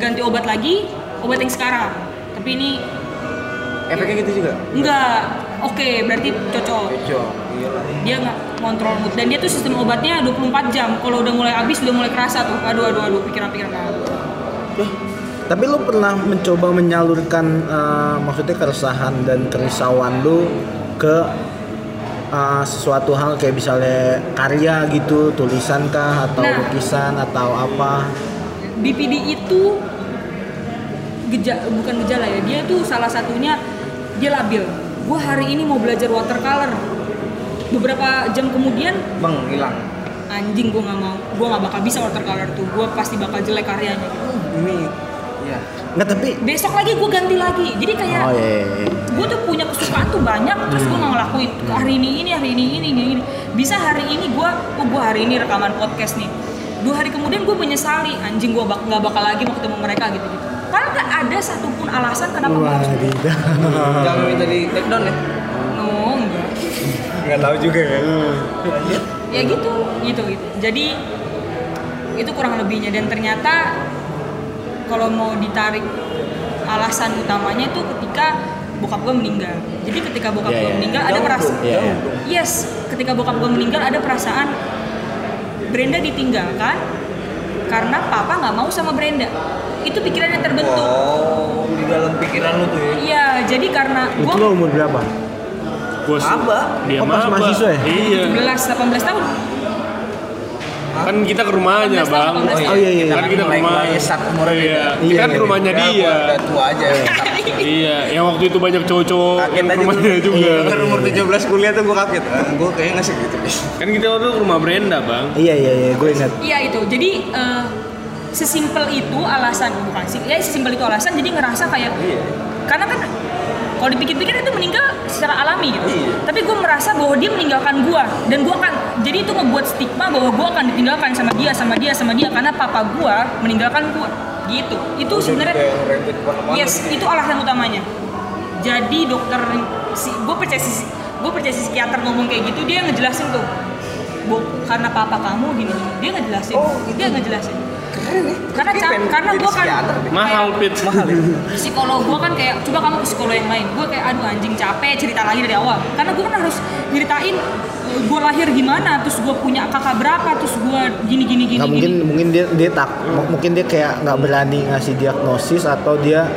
ganti obat lagi, obat yang sekarang. Tapi ini Efeknya gitu juga? enggak. Oke, berarti cocok. Cocok. Dia nggak kontrol mood dan dia tuh sistem obatnya 24 jam. Kalau udah mulai habis udah mulai kerasa tuh. Aduh aduh aduh pikiran-pikiran banget. Tapi lu pernah mencoba menyalurkan eh, maksudnya keresahan dan kerisauan lu ke eh, sesuatu hal kayak misalnya karya gitu, tulisan kah atau Nah. lukisan atau apa? BPD itu geja bukan gejala ya dia tuh salah satunya dia labil gue hari ini mau belajar watercolor beberapa jam kemudian Bang, hilang. anjing gue nggak mau. Gue nggak bakal bisa watercolor tuh. Gue pasti bakal jelek karyanya. Ini ya. Nggak tapi besok lagi gue ganti lagi. Jadi kayak Oh iya, iya, iya. gue tuh punya kesukaan tuh banyak. Terus gue nggak ngelakuin. Hari ini ini hari ini ini ini, ini. bisa hari ini gue oh gue hari ini rekaman podcast nih. Dua hari kemudian gue menyesali anjing gue bak nggak bakal lagi mau ketemu mereka gitu gitu padahal nggak ada satupun alasan kenapa gue harus. Jangan minta di take down ya. no enggak Enggak tahu juga ya. ya gitu gitu gitu jadi itu kurang lebihnya dan ternyata kalau mau ditarik alasan utamanya itu ketika bokap gue meninggal jadi ketika bokap Iya, gue iya. meninggal ada Jauh perasaan iya. dong. yes ketika bokap gue meninggal ada perasaan Brenda ditinggalkan karena papa nggak mau sama Brenda itu pikiran yang terbentuk Oh, di dalam pikiran lu tuh ya. iya jadi karena Itu gue lo umur berapa? Bos. Maba. Dia Oh, pas maba. mahasiswa ya? Iya. 17 18 tahun Kan kita ke rumahnya, 18 Bang. tahun, 18 Oh iya iya. Kan kita ke rumah. saat umurnya Iya. beda. Kita kan Iya, ke rumahnya Ya, dia. gua udah tua aja. Iya, yang waktu itu banyak cowok-cowok Kaget aja rumahnya tuh. juga. Kan umur 17 kuliah tuh gua kaget. Ah, gua kayaknya ngasih gitu. Kan kita waktu itu ke rumah Brenda, Bang. Iya iya iya, gue ingat. Iya itu. Jadi eh, sesimpel itu alasan bukan sih. Ya sesimpel itu alasan. Jadi ngerasa kayak Iya. karena kan kalau dipikir-pikir itu meninggal secara alami gitu Iya. tapi gue merasa bahwa dia meninggalkan gue dan gue akan jadi itu ngebuat stigma bahwa gue akan ditinggalkan sama dia sama dia sama dia karena papa gue meninggalkan gue gitu itu sebenarnya yes itu alasan utamanya jadi dokter si gue percaya si gue percaya si psikiater ngomong kayak gitu dia ngejelasin tuh karena papa kamu gini gini dia ngejelasin dia ngejelasin karena ca- karena gue kan Mahal pit. mahal ya psikolog gue kan kayak coba kamu ke psikolog yang lain gue kayak aduh anjing capek cerita lagi dari awal karena gue kan harus ceritain gue lahir gimana terus gue punya kakak berapa terus gue gini gini gini nggak gini. mungkin mungkin dia dia tak mungkin dia kayak nggak berani ngasih diagnosis atau dia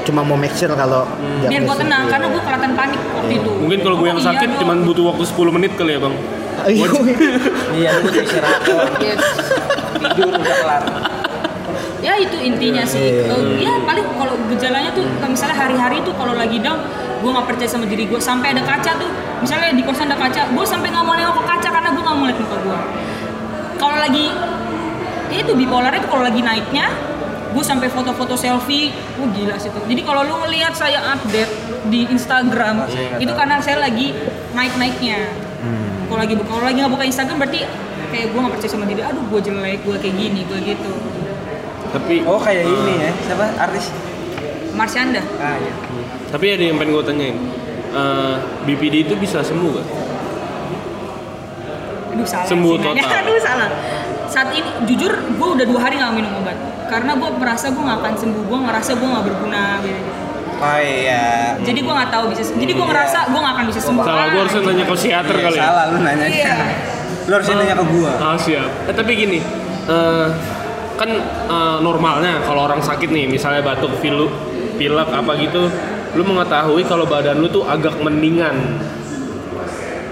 cuma mau make sure kalau biar gue tenang karena gue kelihatan panik waktu itu Mungkin kalau gue yang iya sakit dong. cuman butuh waktu 10 menit kali ya bang. Iya. iya lu butuh istirahat. tidur udah kelar. Ya itu intinya sih. Iya. Eh, ya paling kalau gejalanya tuh misalnya hari-hari tuh kalau lagi down gue nggak percaya sama diri gue sampai ada kaca tuh misalnya di kosan ada kaca gue sampai nggak mau nengok ke kaca karena gue nggak mau lihat muka gue kalau lagi ya itu bipolar itu kalau lagi naiknya gue sampai foto-foto selfie gue gila sih tuh. Jadi kalau lu ngelihat saya update di Instagram itu karena saya lagi naik-naiknya. Kalau lagi kalau lagi nggak buka Instagram berarti kayak gue nggak percaya sama diri aduh gue jelek gue kayak gini gue gitu Tapi oh kayak ini ya siapa artis Marsyanda ah iya tapi ada yang pengen gue tanyain. Eh, BPD itu bisa sembuh gak? Aduh salah Sembuh sih nanya. total. Aduh salah. Saat ini jujur gue udah dua hari nggak minum obat karena gue merasa gue nggak akan sembuh. Gue ngerasa gue nggak berguna. Gitu. oh iya Jadi gue nggak tahu bisa. Jadi gue ngerasa gue nggak akan bisa sembuh. Salah, gue harusnya tanya ke psikiater Iya, kali ya. salah lu nanya Iya. lu harusnya nanya ke gua Ah siap. Eh, tapi gini, eh, kan eh, normalnya kalau orang sakit nih, misalnya batuk, pilu, pilek apa gitu, lu mengetahui kalau badan lu tuh agak mendingan.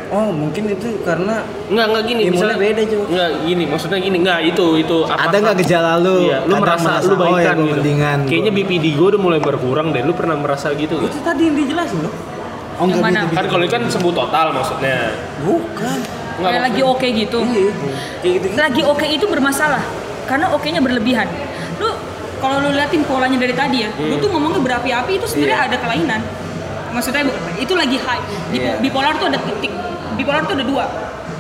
oh mungkin itu karena Enggak, enggak gini, misalnya beda, Cuk. Enggak gini, maksudnya gini, enggak itu itu ada nggak gejala lu Iya, lu Kadang merasa, lu oh ya baikan gitu. mendingan Kayaknya BPD gue udah mulai berkurang deh. Lu pernah merasa gitu gak? itu tadi yang dijelasin loh oh Yang mana? Kan kalau ini kan sembuh total maksudnya. bukan Enggak Kayak lagi oke gitu. iya kayak gitu Lagi oke itu bermasalah karena oke-nya berlebihan. Lu kalau lu liatin polanya dari tadi ya, lu tuh ngomongnya berapi-api itu sebenarnya ada kelainan. Maksudnya itu lagi high. Di Iya. bipolar tuh ada titik. Bipolar tuh ada dua.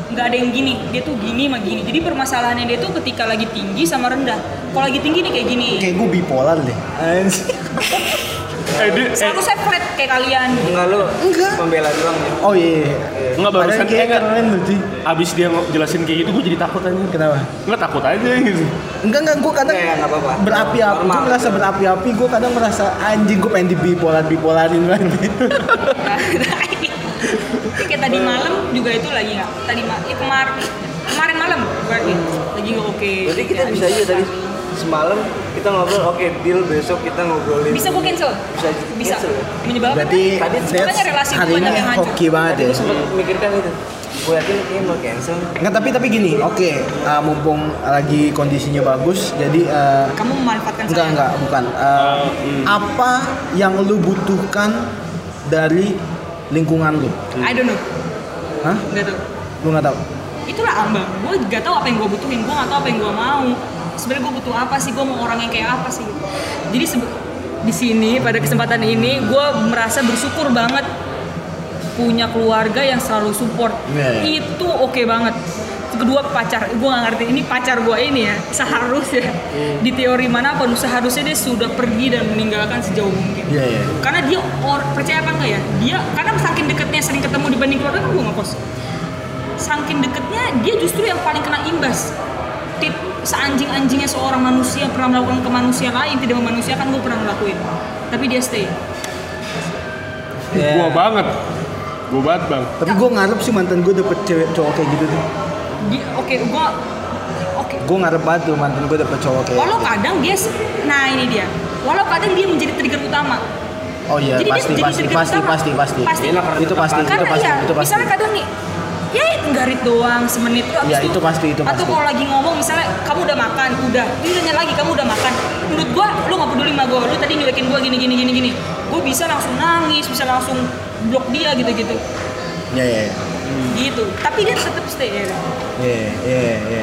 Nggak ada yang gini, dia tuh gini sama gini. Jadi permasalahannya dia tuh ketika lagi tinggi sama rendah. Kalau lagi tinggi nih kayak gini. kayak gue bipolar deh Eh, dia, eh, Selalu saya flat kayak kalian. enggak lu Enggak. membela doang ya oh iya Enggak barusan Padahal eh, kayak enggak. keren berarti Abis dia jelasin kayak gitu, gue jadi takut aja. kenapa Enggak takut aja gitu. enggak enggak gue kadang Enggak, enggak apa-apa. berapi-api gue merasa berapi-api gue kadang merasa anjing gue pengen di bipolar bipolarin lagi kayak tadi malam juga itu lagi nggak tadi ma ya kemarin kemarin malam berarti lagi nggak oke berarti kita Kayak bisa aja tadi semalam kita ngobrol oke deal besok kita ngobrolin bisa gue cancel bisa bisa cancel ya? menyebabkan berarti Tadi sebenarnya relasi hari ini yang hancur. hoki banget tadi ya gue sempat mikirkan itu gue yakin kayaknya mau cancel Enggak tapi tapi gini, oke, uh, mumpung lagi kondisinya bagus, jadi uh, kamu memanfaatkan enggak saya enggak bukan. Uh, Uh, hmm. Apa yang lu butuhkan dari lingkungan lu? I don't know Hah? nggak tahu Lu nggak tahu? Itulah ambang. Gue nggak tahu apa yang gue butuhin. Gue nggak tahu apa yang gue mau. Sebenarnya gue butuh apa sih? Gue mau orang yang kayak apa sih? Jadi di sini pada kesempatan ini gue merasa bersyukur banget punya keluarga yang selalu support. Iya. itu oke banget. Kedua pacar gue nggak ngerti. Ini pacar gue ini ya seharusnya. Hmm. di teori mana pun seharusnya dia sudah pergi dan meninggalkan sejauh mungkin. Iya iya. karena dia or, percaya apa enggak ya? Dia karena saking deketnya sering ketemu dibanding keluarga kan gue ngekos saking deketnya dia justru yang paling kena imbas tip seanjing-anjingnya seorang manusia pernah melakukan ke manusia lain tidak memanusiakan gue pernah ngelakuin tapi dia stay Gua banget. Gua banget bang. Tapi gue ngarep sih mantan gue dapet cewek cowok kayak gitu tuh. Dia- oke gue oke Gue ngarep banget tuh mantan gue dapet cowok kayak. walau kadang dia nah ini dia walau kadang dia menjadi trigger utama Oh iya Jadi dia pasti jadi pasti pasti utama. pasti pasti. Pasti. Itu pasti itu karena pasti iya itu pasti. misalnya kadang nih ya nggarit doang semenit tuh abis Iya, itu pasti, itu atau pasti. kalau lagi ngomong misalnya kamu udah makan udah dia nanya lagi kamu udah makan menurut gua lu nggak peduli sama gua lu tadi nyuekin gua gini gini gini gini gua bisa langsung nangis bisa langsung blok dia gitu gitu Iya iya gitu tapi dia tetap stay ya iya iya iya.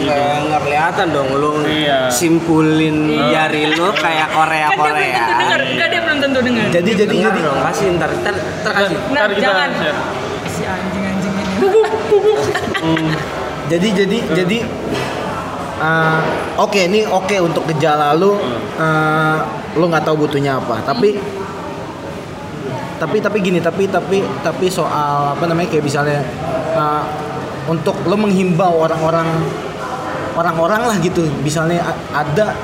Kayak nggak kelihatan dong lu Iya. simpulin jari lu kayak Korea kan dia belum Korea. tentu dengar enggak dia belum tentu dengar Jadi jadi jadi dong, kasih ntar ntar, ntar kasih. Nah, Ntar kita jangan. share. si anjing Hmm. Jadi jadi jadi uh, oke ini oke untuk gejala lu. Uh, lu nggak tahu butuhnya apa. Tapi tapi tapi gini tapi tapi tapi soal apa namanya kayak misalnya uh, untuk lo menghimbau orang-orang orang-orang lah gitu. Misalnya ada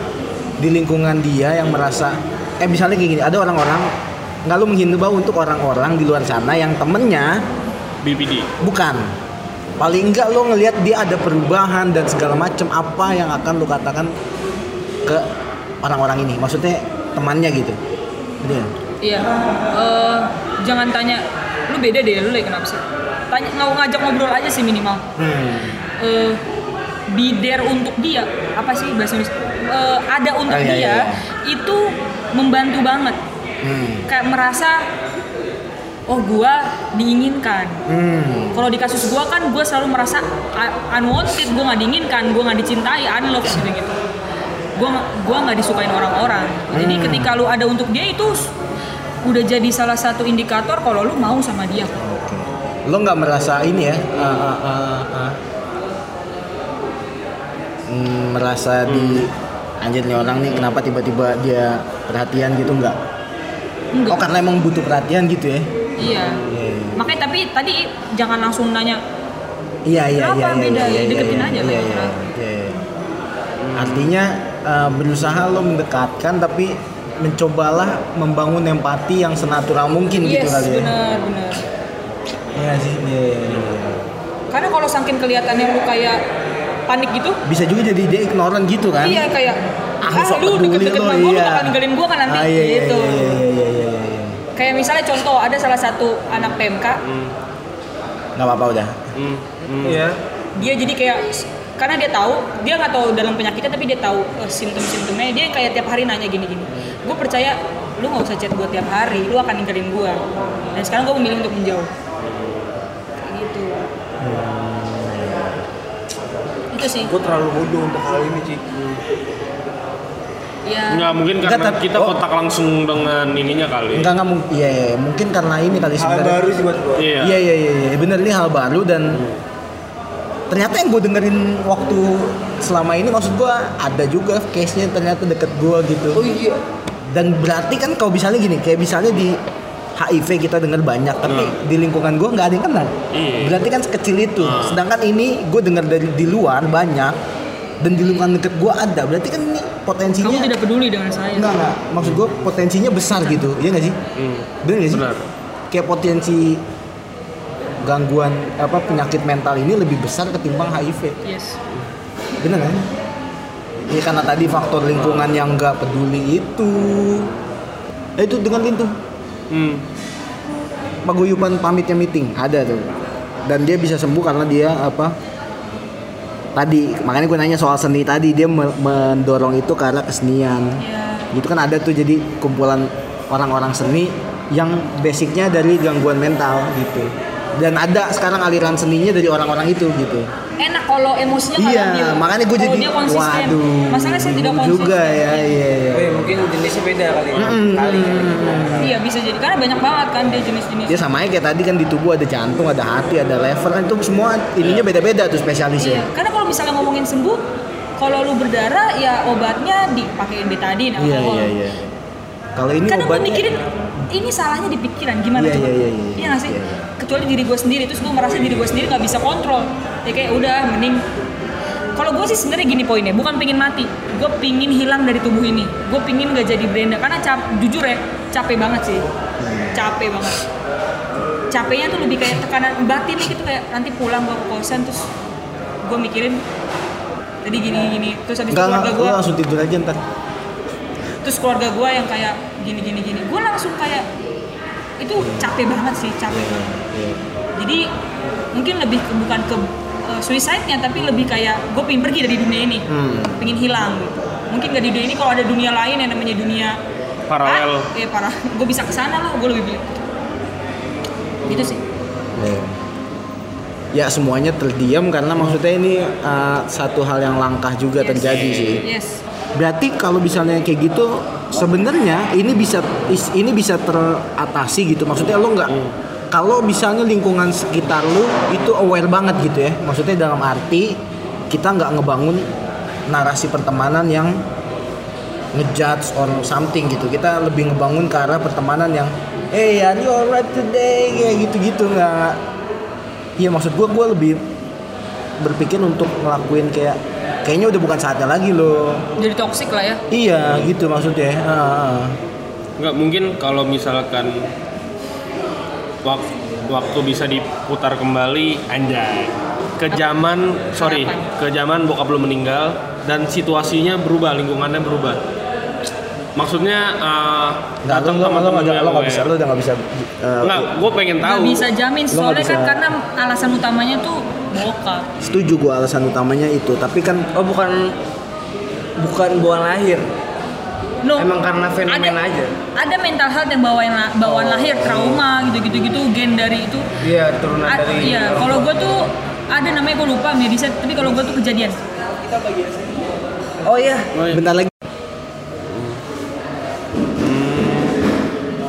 di lingkungan dia yang merasa eh misalnya kayak gini ada orang-orang nggak lu menghimbau untuk orang-orang di luar sana yang temennya BPD. Bukan. Paling enggak lo ngelihat dia ada perubahan dan segala macam apa yang akan lo katakan ke orang-orang ini. Maksudnya temannya gitu. Gitu ya? iya Eh, jangan tanya lu beda deh lu lagi kenapa sih tanya nggak ngajak ngobrol aja sih minimal Hmm. eh be there untuk dia apa sih bahasa Indonesia Eh, ada untuk Ah, iya, dia iya, itu membantu banget Hmm. kayak merasa oh gua diinginkan Hmm. kalau di kasus gua kan gua selalu merasa un- unwanted gua nggak diinginkan gua nggak dicintai unloved gitu gitu gua gua nggak disukain orang-orang jadi Hmm. ketika lu ada untuk dia itu udah jadi salah satu indikator kalau lu mau sama dia Oke. Lo nggak merasa ini ya? uh, uh, uh, uh, hmm, merasa di anjir nih orang nih kenapa tiba-tiba dia perhatian gitu nggak? enggak Oh karena emang butuh perhatian gitu ya? Iya Iya, iya. makanya tapi tadi jangan langsung nanya Iya iya Kenapa iya iya beda? iya, iya, Deketin iya, aja iya, kan, iya, kenapa? iya, iya. Artinya eh, berusaha lo mendekatkan tapi mencobalah membangun empati yang senatural mungkin gitu yes kali ya. benar benar Iya sih. Iya, iya, iya, iya. karena kalau saking kelihatannya lu kayak panik gitu Bisa juga jadi dia ignoran gitu kan? iya kayak Ah, ah, lu deket-deket sama gue lu iya. bakal ninggalin gue kan nanti Ah, iya, iya, gitu Iya iya iya iya iya. iya. Kayak misalnya contoh ada salah satu anak PMK Hmm. Nggak apa-apa udah. Hmm. Hmm. Iya. dia jadi kayak karena dia tahu dia nggak tahu dalam penyakitnya tapi dia tahu eh, simptom-simptomnya dia kayak tiap hari nanya gini-gini gue percaya lu nggak usah chat gue tiap hari lu akan ninggalin gue dan sekarang gue memilih untuk menjauh Kayak gitu itu sih Gue terlalu bodoh untuk hal ini sih. Ya Nggak mungkin karena tapi- kita oh. kontak langsung dengan ininya kali. Enggak enggak mungkin. Iya, iya iya. mungkin karena ini kali Hal sebenarnya. baru sih buat gue. Iya. Iya iya iya iya. bener ini hal baru dan ternyata yang gue dengerin waktu selama ini maksud gue ada juga case-nya ternyata deket gue gitu. Oh iya. Dan berarti kan kalau misalnya gini, kayak misalnya di HIV kita dengar banyak, tapi Hmm. di lingkungan gue nggak ada yang kenal. Iya. Berarti kan sekecil itu. Hmm. Sedangkan ini gue dengar dari di luar banyak dan di lingkungan deket gue ada. Berarti kan ini potensinya kamu tidak peduli dengan saya enggak enggak. Maksud gue potensinya besar gitu, iya nggak sih? Hmm. Bener nggak sih? Benar. Kayak potensi gangguan apa penyakit mental ini lebih besar ketimbang HIV. yes Bener kan? Ya karena tadi faktor lingkungan yang nggak peduli itu. Eh, itu dengan itu Hmm. paguyuban pamitnya meeting ada tuh. Dan dia bisa sembuh karena dia apa? Tadi makanya gue nanya soal seni tadi dia me- mendorong itu karena kesenian. ya Gitu kan ada tuh jadi kumpulan orang-orang seni yang basicnya dari gangguan mental gitu. Dan ada sekarang aliran seninya dari orang-orang itu gitu. enak kalau emosinya Iya, labil. makanya gue jadi dia konsisten. waduh. masalahnya saya tidak konsisten juga ya, iya iya. Oh iya, mungkin jenisnya beda kali. ya. Mm-mm. Kali. iya bisa jadi karena banyak banget kan dia jenis-jenis Dia sama aja kayak tadi kan di tubuh ada jantung, ada hati, ada lever kan itu semua ininya beda-beda tuh Iya, spesialisnya. karena kalau misalnya ngomongin sembuh, kalau lu berdarah ya obatnya dipakein betadin Iya alkohol. iya iya. Kalau ini Kadang gue obatnya mikirin ini salahnya di pikiran gimana Iya, coba? iya, iya, iya. Iya nggak sih? Iya. Kecuali diri gue sendiri, terus gue merasa diri gue sendiri nggak bisa kontrol. Ya kayak udah mending. Kalau gue sih sebenarnya gini poinnya, bukan pingin mati, gue pingin hilang dari tubuh ini. Gue pingin gak jadi Brenda, karena cap, jujur ya capek banget sih, capek banget. Capeknya tuh lebih kayak tekanan batin gitu kayak nanti pulang gue ke kosan terus gue mikirin tadi gini gini terus habis keluarga gue langsung tidur aja ntar. terus keluarga gue yang kayak gini gini gini gue langsung kayak itu capek banget sih capek banget Iya. jadi mungkin lebih ke, bukan ke uh, suicide-nya tapi lebih kayak gue pengen pergi dari dunia ini Hmm. pengen hilang gitu mungkin gak di dunia ini kalau ada dunia lain yang namanya dunia Paralel. ah, eh parah gue bisa ke sana lah gue lebih pilih gitu sih Iya. Ya semuanya terdiam karena maksudnya ini uh, satu hal yang langkah juga Yes. terjadi sih. Yes. Berarti kalau misalnya kayak gitu sebenarnya ini bisa is- ini bisa teratasi gitu. Maksudnya lo nggak kalau misalnya lingkungan sekitar lu itu aware banget gitu ya. Maksudnya dalam arti kita nggak ngebangun narasi pertemanan yang ngejudge or something gitu. Kita lebih ngebangun ke arah pertemanan yang eh are you alright today kayak gitu-gitu nggak Iya maksud gue gue lebih berpikir untuk ngelakuin kayak kayaknya udah bukan saatnya lagi loh Jadi toxic lah ya. Iya gitu maksudnya. Ah. nggak mungkin kalau misalkan waktu waktu bisa diputar kembali anjay ke zaman sorry ke zaman bokap lu meninggal dan situasinya berubah lingkungannya berubah maksudnya uh, Nggak, lo, datang lo, lo, nggak- lo nggak bisa, lo udah nggak bisa. eh, nggak gue pengen tahu Gak bisa jamin nggak soalnya kan bisa. karena alasan utamanya tuh bokap. setuju gue alasan utamanya itu, tapi kan Oh bukan bukan bawaan lahir. No, Emang karena fenomena ada, aja? Ada mental health yang bawaan bawaan lahir, trauma gitu-gitu gitu gen dari itu. Iya turunan dari. Iya, kalau gue tuh ada namanya gue lupa medisa, tapi kalau gue tuh kejadian. Oh iya. Oh, iya. bentar lagi.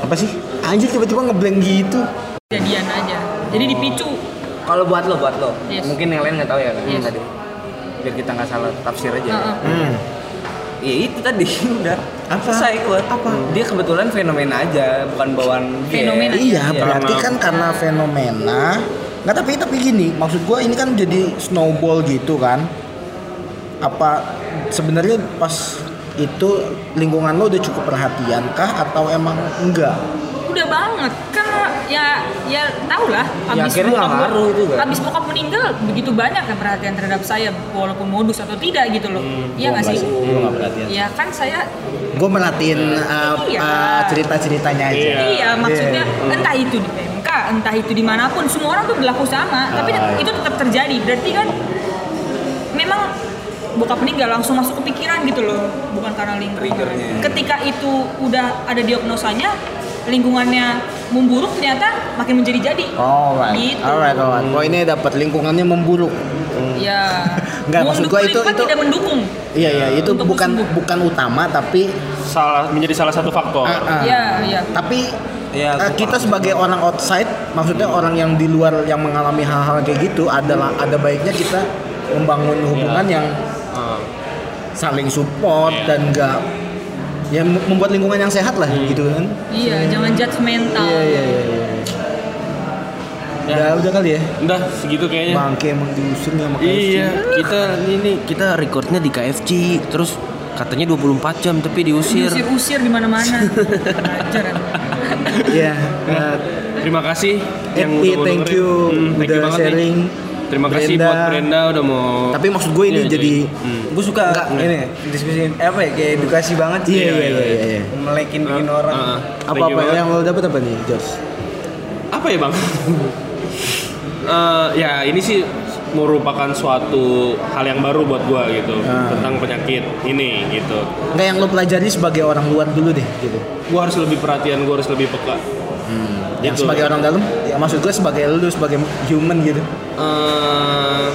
Apa sih? Anjir tiba-tiba ngeblank gitu. Kejadian aja. Jadi dipicu. Kalau buat lo, buat lo. Yes. Mungkin yang lain nggak tahu ya kan Yes. tadi. Biar kita nggak salah tafsir aja. Heeh. Hmm. Ya itu tadi udah. Apa? Selesai buat Apa? Dia kebetulan fenomena aja, bukan bawaan. Fenomena. Iya, Iya. berarti kan karena fenomena. Nggak tapi tapi gini, maksud gue ini kan jadi snowball gitu kan. Apa sebenarnya pas itu lingkungan lo udah cukup perhatian kah atau emang enggak? Udah banget. Karena ya ya tau lah Ya, akhirnya nggak bokap ngaruh itu kan. Abis bokap meninggal begitu banyak kan perhatian terhadap saya walaupun modus atau tidak gitu loh. Iya nggak sih? Perhatian. Ya kan saya Gue merhatiin uh, Iya. uh, cerita-ceritanya aja. Iya. Iya, maksudnya entah itu di PMK, entah itu di mana pun, semua orang tuh berlaku sama, tapi Ah, iya. itu tetap terjadi. Berarti kan memang bokap meninggal langsung masuk ke pikiran gitu loh, bukan karena lingkungan. Triggernya. Ketika itu udah ada diagnosanya, lingkungannya memburuk ternyata makin menjadi jadi. Alright, Gitu. alright, alright. Poinnya dapat lingkungannya memburuk. Ya. Nggak, maksud gua itu- itu- tidak mendukung. Iya iya itu Untuk bukan sembuh. bukan utama tapi salah menjadi salah satu faktor ah, ah. Iya, iya. tapi Iya, eh, aku kita paham. sebagai orang outside maksudnya orang yang di luar yang mengalami hal-hal kayak gitu adalah ada baiknya kita membangun hubungan yang Ah. Saling support Iya. dan enggak ya mem- membuat lingkungan yang sehat lah gitu kan Iya, jangan judgmental. iya iya iya iya ya udah kali ya udah segitu kayaknya bangke emang diusir nih sama KFC. iya kita ini kita recordnya di KFC terus katanya 24 jam tapi diusir Usir-usir di mana-mana. Ajar. Iya, eh, terima kasih yang Epi, udah thank you Hmm, thank you udah banget nih. Terima kasih Brenda. buat Brenda udah mau Tapi maksud gue ini Iya, jadi Hmm. Gue suka Enggak. ini diskusi apa ya kayak edukasi banget sih. Iya, iya, iya, iya. Melekin bikin Ah, orang. ah, apa thank you apa banget. yang lo dapet apa nih, George? apa ya bang? Eh, ya ini sih merupakan suatu hal yang baru buat gua gitu Ah. tentang penyakit ini gitu. Enggak yang lo pelajari sebagai orang luar dulu deh gitu. Gua harus lebih perhatian, gua harus lebih peka. Yang Gitu. sebagai orang dalam, ya maksud gue sebagai lu sebagai human gitu. Eh,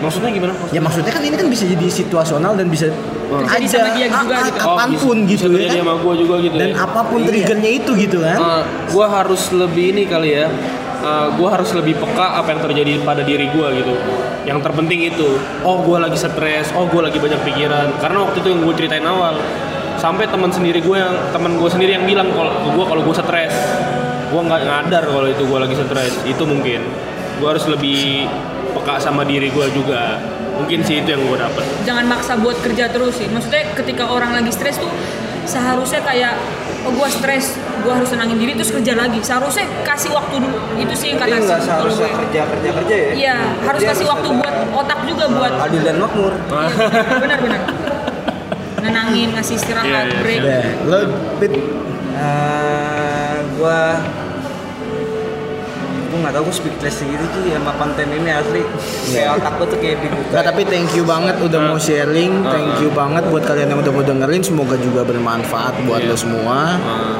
maksudnya gimana? Ya maksudnya kan ini kan bisa jadi situasional dan bisa Terjadi aja sama dia juga gitu. kapan pun bisa, gitu bisa ya. kan. sama gua juga gitu Dan ya. apa pun Iya. triggernya itu gitu kan. Eh, gua harus lebih ini kali ya. Eh, gua harus lebih peka apa yang terjadi pada diri gua gitu. Yang terpenting itu, oh gua lagi stres, oh gua lagi banyak pikiran. Karena waktu itu yang gue ceritain awal, sampai teman sendiri gue yang teman gue sendiri yang bilang kalau gue kalau gue stres, gue nggak ngadar kalau itu gue lagi stres. Itu mungkin gue harus lebih peka sama diri gue juga. Mungkin sih itu yang gue dapet. jangan maksa buat kerja terus sih. Maksudnya ketika orang lagi stres tuh seharusnya kayak oh gua stres, gua harus tenangin diri terus kerja lagi. Seharusnya kasih waktu dulu. Itu sih yang kata nggak seharusnya gue. kerja kerja kerja ya. Iya, harus kasih waktu buat otak juga buat adil dan makmur. benar-benar. Nenangin, ngasih istirahat, Iya, iya, break. Ya, lo Pit, Eh, gua gue nggak tahu gue speechless gitu sih sama konten ini asli kayak otak gue tuh kayak dibuka Nggak, tapi thank you banget udah mau sharing, thank you banget buat kalian yang udah mau dengerin, semoga juga bermanfaat buat Iya. lo semua. Eh,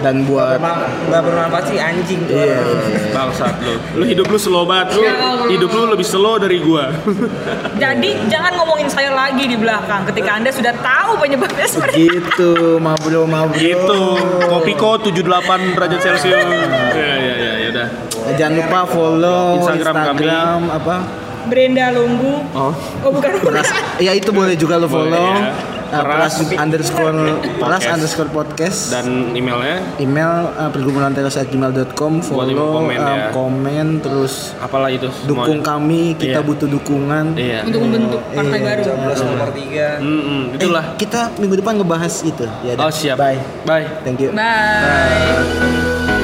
dan buat nggak bermanfaat sih anjing tuh iya Bangsat lu. Lu hidup lu slow banget. Lu Ya Allah. hidup lu lebih slow dari gua. Jadi jangan ngomongin saya lagi di belakang ketika anda sudah tahu penyebabnya seperti gitu mabro mabro Gitu. Kopiko 78 derajat Celcius. Ya ya ya udah. Eh, jangan lupa follow Instagram Instagram, kami. apa Brenda Lunggu. Oh. Oh bukan Peras, ya itu boleh juga lo Boleh, follow. ya. Uh, Peras peras underscore peras Podcast. underscore podcast Dan emailnya email uh, pergumulan gmail.com Buat lima follow komen, uh, ya. komen terus apalah itu semuanya. dukung kami kita Iya. butuh dukungan Iya. Untuk membentuk partai Iya. baru. Coblos nomor tiga Mm-mm, Eh, itulah. kita minggu depan ngebahas itu ya Oh siap. bye Bye. thank you Bye.